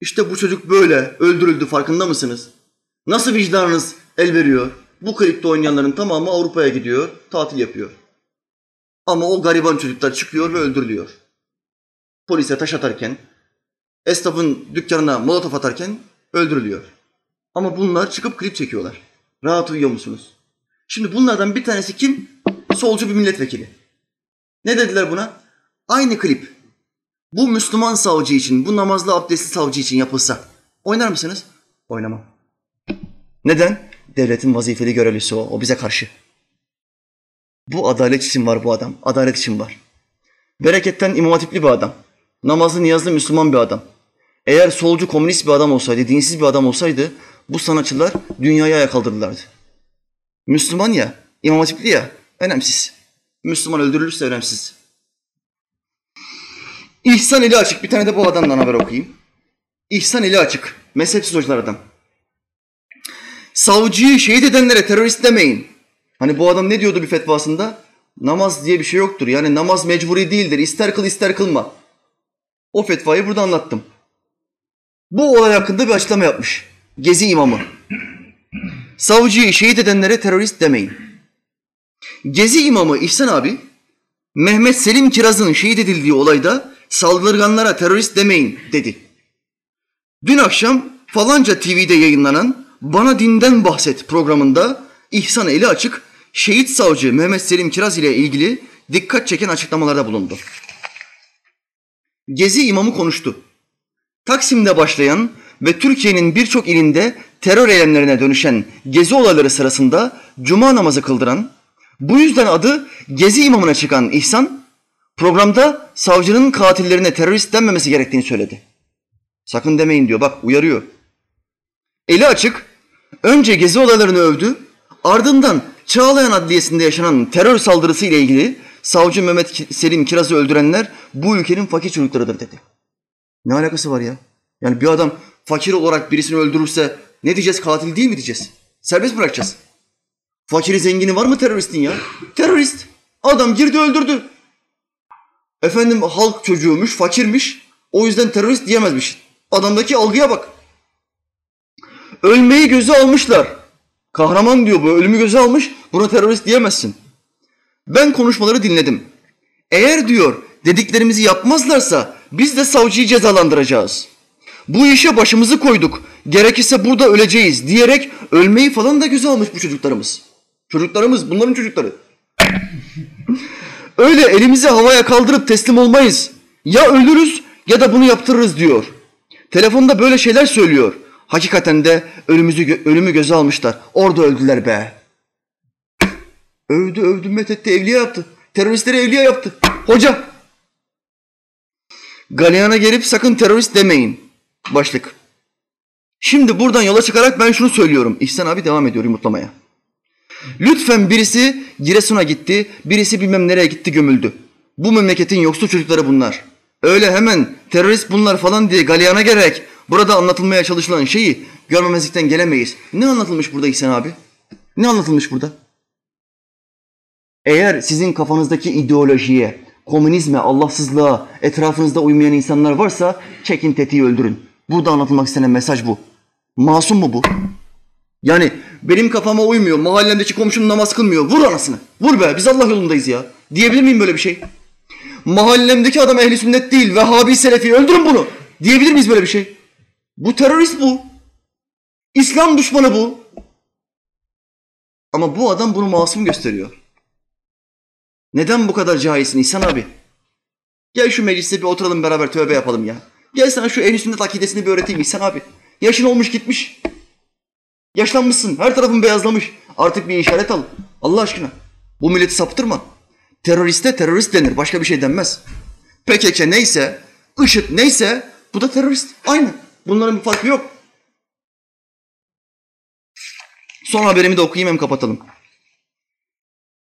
İşte bu çocuk böyle öldürüldü farkında mısınız? Nasıl vicdanınız el veriyor? Bu klipte oynayanların tamamı Avrupa'ya gidiyor, tatil yapıyor. Ama o gariban çocuklar çıkıyor ve öldürülüyor. Polise taş atarken, esnafın dükkanına molotof atarken öldürülüyor. Ama bunlar çıkıp klip çekiyorlar. Rahat uyuyor musunuz? Şimdi bunlardan bir tanesi kim? Solcu bir milletvekili. Ne dediler buna? Aynı klip bu Müslüman savcı için, bu namazlı abdestli savcı için yapılsa oynar mısınız? Oynamam. Neden? Devletin vazifeli görevlisi o. O bize karşı. Bu adalet için var bu adam. Adalet için var. Bereketten imam hatipli bir adam. Namazlı niyazlı Müslüman bir adam. Eğer solcu komünist bir adam olsaydı, dinsiz bir adam olsaydı bu sanatçılar dünyaya ayak kaldırırlardı. Müslüman ya, imam hatipli ya, önemsiz. Müslüman öldürülürse önemsiz. İhsan eli açık. Bir tane de bu adamdan haber okuyayım. İhsan eli açık. Mezhepsiz hocalar adam. Savcıyı şehit edenlere terörist demeyin. Hani bu adam ne diyordu bir fetvasında? Namaz diye bir şey yoktur. Yani namaz mecburi değildir. İster kıl ister kılma. O fetvayı burada anlattım. Bu olay hakkında bir açıklama yapmış. Gezi imamı. Savcıyı şehit edenlere terörist demeyin. Gezi imamı İhsan abi Mehmet Selim Kiraz'ın şehit edildiği olayda saldırganlara terörist demeyin dedi. Dün akşam falanca TV'de yayınlanan Bana Dinden Bahset programında İhsan eli açık şehit savcı Mehmet Selim Kiraz ile ilgili dikkat çeken açıklamalarda bulundu. Gezi imamı konuştu. Taksim'de başlayan ve Türkiye'nin birçok ilinde terör eylemlerine dönüşen gezi olayları sırasında cuma namazı kıldıran, bu yüzden adı Gezi imamına çıkan İhsan, programda savcının katillerine terörist denmemesi gerektiğini söyledi. Sakın demeyin diyor, bak uyarıyor. Eli açık, önce gezi olaylarını övdü, ardından Çağlayan Adliyesi'nde yaşanan terör saldırısı ile ilgili savcı Mehmet Selim Kiraz'ı öldürenler bu ülkenin fakir çocuklarıdır dedi. Ne alakası var ya? Yani bir adam fakir olarak birisini öldürürse ne diyeceğiz? Katil değil mi diyeceğiz? Serbest bırakacağız. Fakiri zengini var mı teröristin ya? Terörist. Adam girdi öldürdü. Efendim halk çocuğuymuş, fakirmiş. O yüzden terörist diyemezmiş. Adamdaki algıya bak. Ölmeyi göze almışlar. Kahraman diyor bu, ölümü göze almış. Buna terörist diyemezsin. Ben konuşmaları dinledim. Eğer diyor dediklerimizi yapmazlarsa biz de savcıyı cezalandıracağız. Bu işe başımızı koyduk. Gerekirse burada öleceğiz diyerek ölmeyi falan da göze almış bu çocuklarımız. Çocuklarımız bunların çocukları. Öyle elimizi havaya kaldırıp teslim olmayız. Ya ölürüz ya da bunu yaptırırız diyor. Telefonda böyle şeyler söylüyor. Hakikaten de ölümümüzü, ölümü göze almışlar. Orada öldüler be. Övdü övdü methetti evliya yaptı. Teröristleri evliya yaptı. Hoca. Galeyana gelip sakın terörist demeyin. Başlık. Şimdi buradan yola çıkarak ben şunu söylüyorum. İhsan abi devam ediyor yumurtlamaya. Lütfen birisi Giresun'a gitti, birisi bilmem nereye gitti gömüldü. Bu memleketin yoksul çocukları bunlar. Öyle hemen terörist bunlar falan diye galeyana gelerek burada anlatılmaya çalışılan şeyi görmemezlikten gelemeyiz. Ne anlatılmış burada İhsan abi? Ne anlatılmış burada? Eğer sizin kafanızdaki ideolojiye, komünizme, Allahsızlığa, etrafınızda uymayan insanlar varsa çekin tetiği öldürün. Burada anlatılmak istenen mesaj bu. Masum mu bu? Yani benim kafama uymuyor, mahallemdeki komşum namaz kılmıyor. Vur anasını. Vur be biz Allah yolundayız ya. Diyebilir miyim böyle bir şey? Mahallemdeki adam ehli sünnet değil, Vehhabi Selefi öldürün bunu. Diyebilir miyiz böyle bir şey? Bu terörist bu. İslam düşmanı bu. Ama bu adam bunu masum gösteriyor. Neden bu kadar cahilsin İhsan abi? Gel şu mecliste bir oturalım beraber tövbe yapalım ya. Gel sana şu ehl sünnet akidesini bir öğreteyim İhsan abi. Yaşın olmuş gitmiş. Yaşlanmışsın. Her tarafın beyazlamış. Artık bir işaret al. Allah aşkına. Bu milleti saptırma. Teröriste terörist denir. Başka bir şey denmez. PKK neyse, IŞİD neyse bu da terörist. Aynı. Bunların bir farkı yok. Son haberimi de okuyayım hem kapatalım.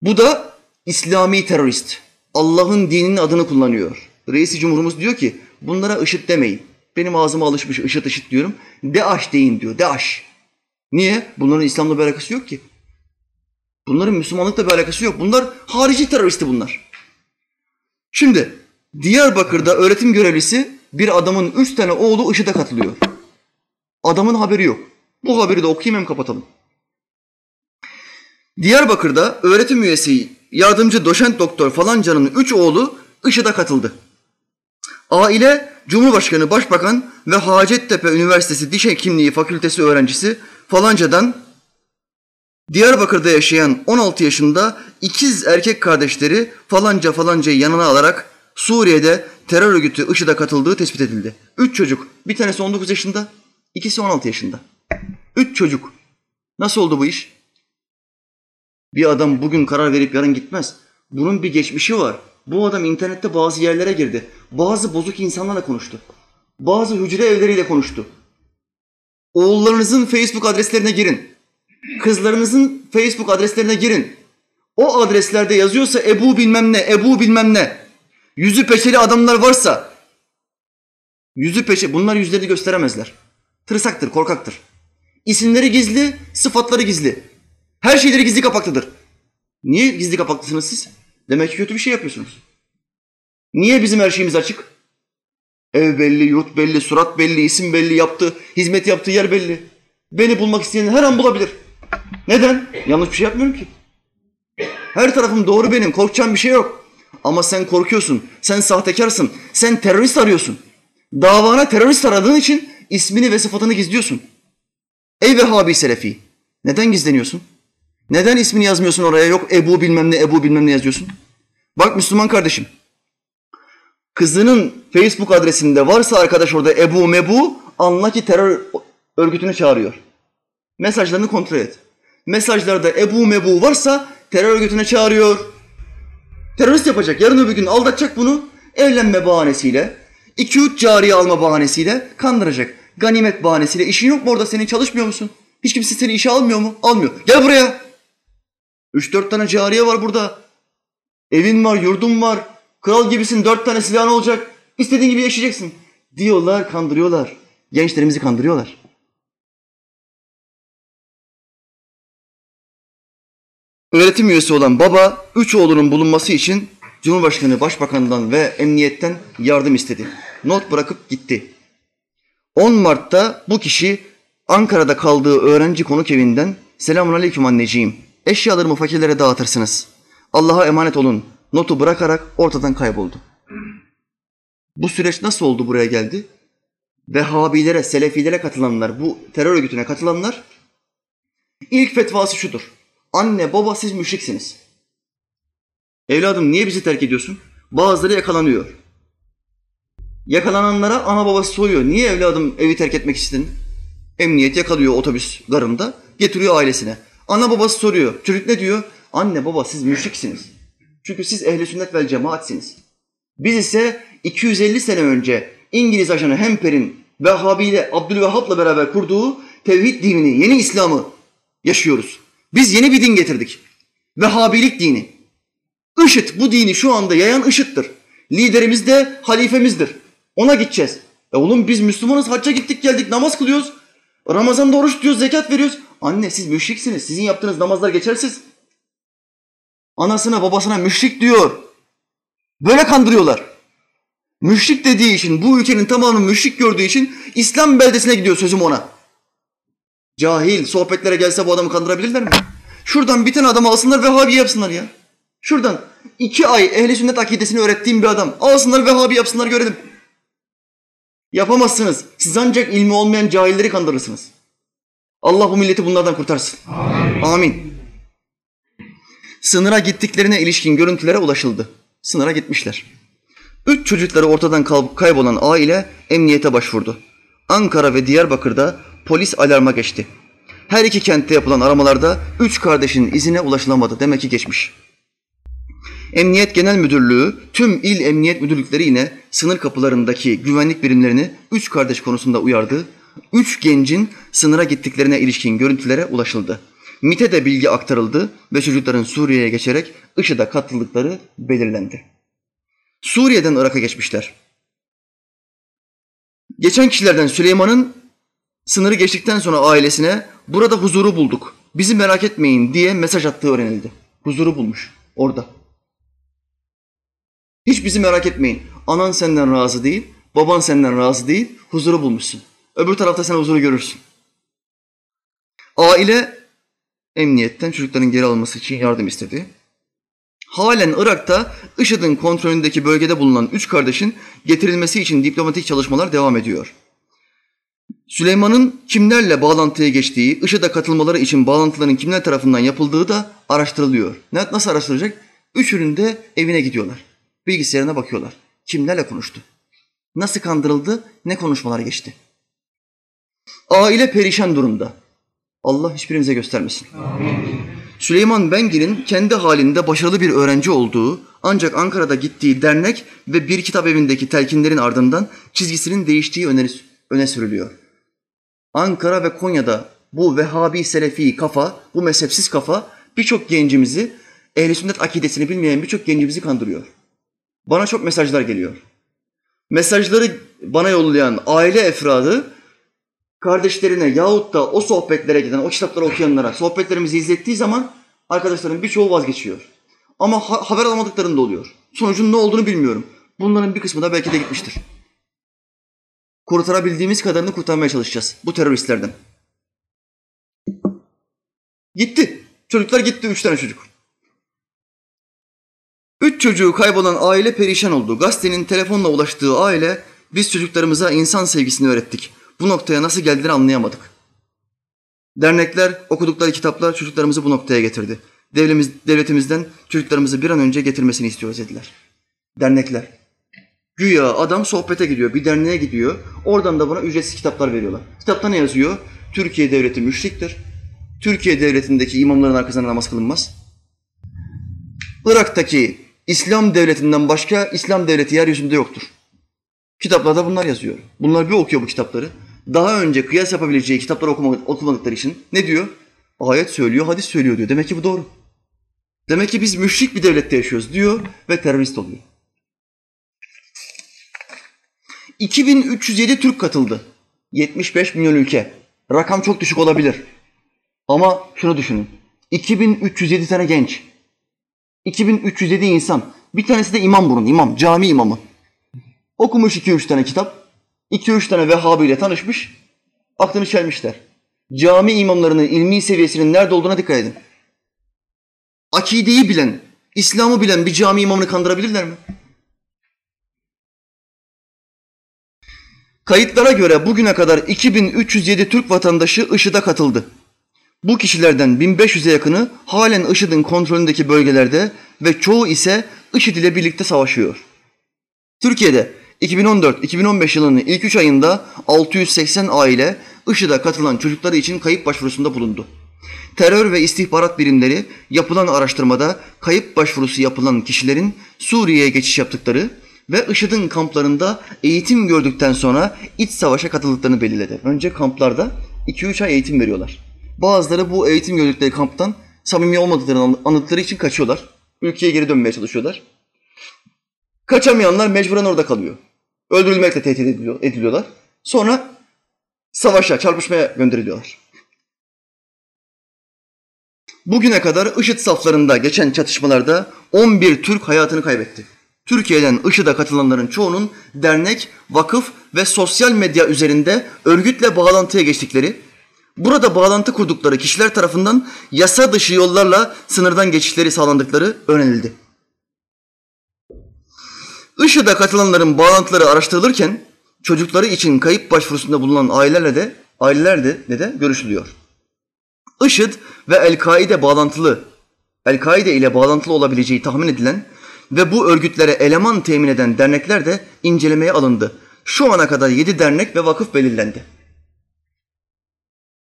Bu da İslami terörist. Allah'ın dininin adını kullanıyor. Reisi Cumhurumuz diyor ki bunlara IŞİD demeyin. Benim ağzıma alışmış IŞİD IŞİD diyorum. DAEŞ deyin diyor. DAEŞ. Niye? Bunların İslam'la bir alakası yok ki. Bunların Müslümanlıkla bir alakası yok. Bunlar harici teröristi bunlar. Şimdi Diyarbakır'da öğretim görevlisi bir adamın üç tane oğlu IŞİD'e katılıyor. Adamın haberi yok. Bu haberi de okuyayım hem kapatalım. Diyarbakır'da öğretim üyesi yardımcı doşent doktor falancanın üç oğlu IŞİD'e katıldı. Aile Cumhurbaşkanı, Başbakan ve Hacettepe Üniversitesi Diş Hekimliği Fakültesi öğrencisi falancadan Diyarbakır'da yaşayan 16 yaşında ikiz erkek kardeşleri falanca falancayı yanına alarak Suriye'de terör örgütü IŞİD'e katıldığı tespit edildi. Üç çocuk. Bir tanesi 19 yaşında, ikisi 16 yaşında. Üç çocuk. Nasıl oldu bu iş? Bir adam bugün karar verip yarın gitmez. Bunun bir geçmişi var. Bu adam internette bazı yerlere girdi. Bazı bozuk insanlarla konuştu. Bazı hücre evleriyle konuştu. Oğullarınızın Facebook adreslerine girin. Kızlarınızın Facebook adreslerine girin. O adreslerde yazıyorsa Ebu bilmem ne, Ebu bilmem ne. Yüzü peçeli adamlar varsa yüzü peçe bunlar yüzlerini gösteremezler. Tırsaktır, korkaktır. İsimleri gizli, sıfatları gizli. Her şeyleri gizli kapaklıdır. Niye gizli kapaklısınız siz? Demek ki kötü bir şey yapıyorsunuz. Niye bizim her şeyimiz açık? Ev belli, yurt belli, surat belli, isim belli, yaptığı, hizmet yaptığı yer belli. Beni bulmak isteyen her an bulabilir. Neden? Yanlış bir şey yapmıyorum ki. Her tarafım doğru benim, korkacağım bir şey yok. Ama sen korkuyorsun, sen sahtekarsın, sen terörist arıyorsun. Davana terörist aradığın için ismini ve sıfatını gizliyorsun. Ey Vehhabi Selefi, neden gizleniyorsun? Neden ismini yazmıyorsun oraya? Yok Ebu bilmem ne, Ebu bilmem ne yazıyorsun. Bak Müslüman kardeşim, kızının Facebook adresinde varsa arkadaş orada Ebu Mebu, anla ki terör örgütünü çağırıyor. Mesajlarını kontrol et. Mesajlarda Ebu Mebu varsa terör örgütüne çağırıyor. Terörist yapacak. Yarın öbür gün aldatacak bunu. Evlenme bahanesiyle, iki üç cariye alma bahanesiyle kandıracak. Ganimet bahanesiyle. işin yok mu orada senin çalışmıyor musun? Hiç kimse seni işe almıyor mu? Almıyor. Gel buraya. Üç dört tane cariye var burada. Evin var, yurdun var. Kral gibisin, dört tane silahın olacak. İstediğin gibi yaşayacaksın. Diyorlar, kandırıyorlar. Gençlerimizi kandırıyorlar. Öğretim üyesi olan baba, üç oğlunun bulunması için Cumhurbaşkanı, Başbakan'dan ve Emniyet'ten yardım istedi. Not bırakıp gitti. 10 Mart'ta bu kişi Ankara'da kaldığı öğrenci konuk evinden Selamun Aleyküm anneciğim, eşyalarımı fakirlere dağıtırsınız. Allah'a emanet olun. Notu bırakarak ortadan kayboldu. Bu süreç nasıl oldu buraya geldi? Vehhabilere, Selefilere katılanlar, bu terör örgütüne katılanlar ilk fetvası şudur. Anne baba siz müşriksiniz. Evladım niye bizi terk ediyorsun? Bazıları yakalanıyor. Yakalananlara ana babası soruyor. Niye evladım evi terk etmek istedin? Emniyet yakalıyor otobüs garında. Getiriyor ailesine. Ana babası soruyor. Çocuk ne diyor? Anne baba siz müşriksiniz. Çünkü siz ehli sünnet vel cemaatsiniz. Biz ise 250 sene önce İngiliz ajanı Hemper'in Vehhabi ile Abdülvehhab'la beraber kurduğu tevhid dinini, yeni İslam'ı yaşıyoruz. Biz yeni bir din getirdik. Vehhabilik dini. IŞİD bu dini şu anda yayan IŞİD'dir. Liderimiz de halifemizdir. Ona gideceğiz. E oğlum biz Müslümanız hacca gittik geldik namaz kılıyoruz. Ramazan'da oruç tutuyoruz zekat veriyoruz. Anne siz müşriksiniz. Sizin yaptığınız namazlar geçersiz. Anasına babasına müşrik diyor. Böyle kandırıyorlar. Müşrik dediği için bu ülkenin tamamını müşrik gördüğü için İslam beldesine gidiyor sözüm ona. Cahil sohbetlere gelse bu adamı kandırabilirler mi? Şuradan bir tane adamı alsınlar Vehhabi yapsınlar ya. Şuradan iki ay ehli sünnet akidesini öğrettiğim bir adam alsınlar Vehhabi yapsınlar görelim. Yapamazsınız. Siz ancak ilmi olmayan cahilleri kandırırsınız. Allah bu milleti bunlardan kurtarsın. Amin. Amin. Sınıra gittiklerine ilişkin görüntülere ulaşıldı. Sınıra gitmişler. Üç çocukları ortadan kaybolan aile emniyete başvurdu. Ankara ve Diyarbakır'da polis alarma geçti. Her iki kentte yapılan aramalarda üç kardeşin izine ulaşılamadı. Demek ki geçmiş. Emniyet Genel Müdürlüğü tüm il emniyet müdürlükleri yine sınır kapılarındaki güvenlik birimlerini üç kardeş konusunda uyardı. Üç gencin sınıra gittiklerine ilişkin görüntülere ulaşıldı. MIT'e de bilgi aktarıldı ve çocukların Suriye'ye geçerek IŞİD'e katıldıkları belirlendi. Suriye'den Irak'a geçmişler. Geçen kişilerden Süleyman'ın sınırı geçtikten sonra ailesine burada huzuru bulduk, bizi merak etmeyin diye mesaj attığı öğrenildi. Huzuru bulmuş orada. Hiç bizi merak etmeyin. Anan senden razı değil, baban senden razı değil, huzuru bulmuşsun. Öbür tarafta sen huzuru görürsün. Aile emniyetten çocukların geri alınması için yardım istedi. Halen Irak'ta IŞİD'in kontrolündeki bölgede bulunan üç kardeşin getirilmesi için diplomatik çalışmalar devam ediyor. Süleyman'ın kimlerle bağlantıya geçtiği, IŞİD'e katılmaları için bağlantıların kimler tarafından yapıldığı da araştırılıyor. Nasıl araştırılacak? Üçünün de evine gidiyorlar. Bilgisayarına bakıyorlar. Kimlerle konuştu? Nasıl kandırıldı? Ne konuşmalar geçti? Aile perişan durumda. Allah hiçbirimize göstermesin. Amin. Süleyman Bengil'in kendi halinde başarılı bir öğrenci olduğu ancak Ankara'da gittiği dernek ve bir kitap evindeki telkinlerin ardından çizgisinin değiştiği öne, öne sürülüyor. Ankara ve Konya'da bu Vehhabi Selefi kafa, bu mezhepsiz kafa birçok gencimizi, ehl sünnet akidesini bilmeyen birçok gencimizi kandırıyor. Bana çok mesajlar geliyor. Mesajları bana yollayan aile efradı kardeşlerine yahut da o sohbetlere giden, o kitapları okuyanlara sohbetlerimizi izlettiği zaman arkadaşların birçoğu vazgeçiyor. Ama ha- haber alamadıklarında oluyor. Sonucun ne olduğunu bilmiyorum. Bunların bir kısmı da belki de gitmiştir. Kurtarabildiğimiz kadarını kurtarmaya çalışacağız bu teröristlerden. Gitti. Çocuklar gitti. Üç tane çocuk. Üç çocuğu kaybolan aile perişan oldu. Gazetenin telefonla ulaştığı aile biz çocuklarımıza insan sevgisini öğrettik. Bu noktaya nasıl geldiğini anlayamadık. Dernekler, okudukları kitaplar çocuklarımızı bu noktaya getirdi. Devletimiz, devletimizden çocuklarımızı bir an önce getirmesini istiyoruz dediler. Dernekler. Güya adam sohbete gidiyor, bir derneğe gidiyor. Oradan da buna ücretsiz kitaplar veriyorlar. Kitapta ne yazıyor? Türkiye devleti müşriktir. Türkiye devletindeki imamların arkasında namaz kılınmaz. Irak'taki İslam devletinden başka İslam devleti yeryüzünde yoktur. Kitaplarda bunlar yazıyor. Bunlar bir okuyor bu kitapları. Daha önce kıyas yapabileceği kitapları okumadıkları için ne diyor? Ayet söylüyor, hadis söylüyor diyor. Demek ki bu doğru. Demek ki biz müşrik bir devlette yaşıyoruz diyor ve terörist oluyor. 2307 Türk katıldı. 75 milyon ülke. Rakam çok düşük olabilir. Ama şunu düşünün. 2307 tane genç. 2307 insan. Bir tanesi de imam bunun, imam, cami imamı. Okumuş 2-3 tane kitap. 2-3 tane Vehhabi ile tanışmış. Aklını çelmişler. Cami imamlarının ilmi seviyesinin nerede olduğuna dikkat edin. Akideyi bilen, İslam'ı bilen bir cami imamını kandırabilirler mi? Kayıtlara göre bugüne kadar 2307 Türk vatandaşı IŞİD'e katıldı. Bu kişilerden 1500'e yakını halen IŞİD'in kontrolündeki bölgelerde ve çoğu ise IŞİD ile birlikte savaşıyor. Türkiye'de 2014-2015 yılının ilk 3 ayında 680 aile IŞİD'e katılan çocukları için kayıp başvurusunda bulundu. Terör ve istihbarat birimleri yapılan araştırmada kayıp başvurusu yapılan kişilerin Suriye'ye geçiş yaptıkları ve IŞİD'in kamplarında eğitim gördükten sonra iç savaşa katıldıklarını belirledi. Önce kamplarda 2-3 ay eğitim veriyorlar. Bazıları bu eğitim gördükleri kamptan samimi olmadıklarını anladıkları için kaçıyorlar. Ülkeye geri dönmeye çalışıyorlar. Kaçamayanlar mecburen orada kalıyor. Öldürülmekle tehdit ediliyorlar. Sonra savaşa, çarpışmaya gönderiliyorlar. Bugüne kadar IŞİD saflarında geçen çatışmalarda 11 Türk hayatını kaybetti. Türkiye'den IŞİD'e katılanların çoğunun dernek, vakıf ve sosyal medya üzerinde örgütle bağlantıya geçtikleri, burada bağlantı kurdukları kişiler tarafından yasa dışı yollarla sınırdan geçişleri sağlandıkları öğrenildi. IŞİD'e katılanların bağlantıları araştırılırken çocukları için kayıp başvurusunda bulunan ailelerle de aileler de, de görüşülüyor. IŞİD ve El-Kaide bağlantılı, El-Kaide ile bağlantılı olabileceği tahmin edilen ve bu örgütlere eleman temin eden dernekler de incelemeye alındı. Şu ana kadar yedi dernek ve vakıf belirlendi.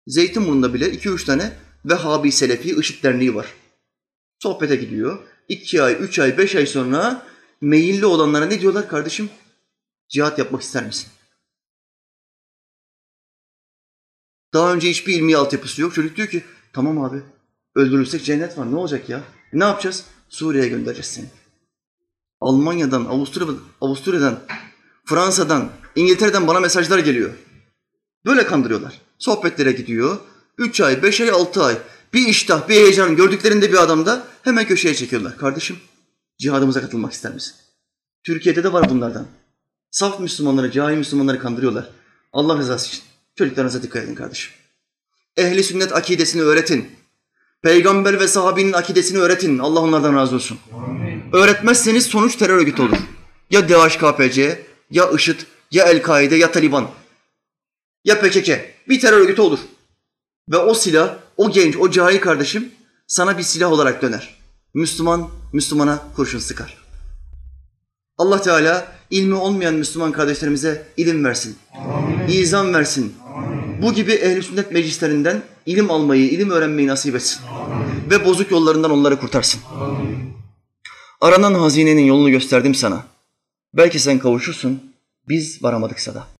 Zeytinburnu'nda bile iki üç tane Vehhabi Selefi IŞİD Derneği var. Sohbete gidiyor. İki ay, üç ay, beş ay sonra meyilli olanlara ne diyorlar kardeşim? Cihat yapmak ister misin? Daha önce hiçbir ilmi altyapısı yok. Çocuk diyor ki tamam abi öldürülsek cennet var ne olacak ya? Ne yapacağız? Suriye'ye göndereceğiz seni. Almanya'dan, Avusturya'dan, Avusturya'dan, Fransa'dan, İngiltere'den bana mesajlar geliyor. Böyle kandırıyorlar. Sohbetlere gidiyor. Üç ay, beş ay, altı ay. Bir iştah, bir heyecan gördüklerinde bir adamda hemen köşeye çekiyorlar. Kardeşim cihadımıza katılmak ister misin? Türkiye'de de var bunlardan. Saf Müslümanları, cahil Müslümanları kandırıyorlar. Allah rızası için. Çocuklarınıza dikkat edin kardeşim. Ehli sünnet akidesini öğretin. Peygamber ve sahabinin akidesini öğretin. Allah onlardan razı olsun. Amin. Öğretmezseniz sonuç terör örgütü olur. Ya DHKPC, ya IŞİD, ya El-Kaide, ya Taliban, ya PKK. Bir terör örgütü olur. Ve o silah, o genç, o cahil kardeşim sana bir silah olarak döner. Müslüman, Müslümana kurşun sıkar. Allah Teala ilmi olmayan Müslüman kardeşlerimize ilim versin. Amin. İzan versin. Amin. Bu gibi ehl sünnet meclislerinden ilim almayı, ilim öğrenmeyi nasip etsin. Amin. Ve bozuk yollarından onları kurtarsın. Amin. Aranan hazinenin yolunu gösterdim sana. Belki sen kavuşursun, biz varamadıksa da.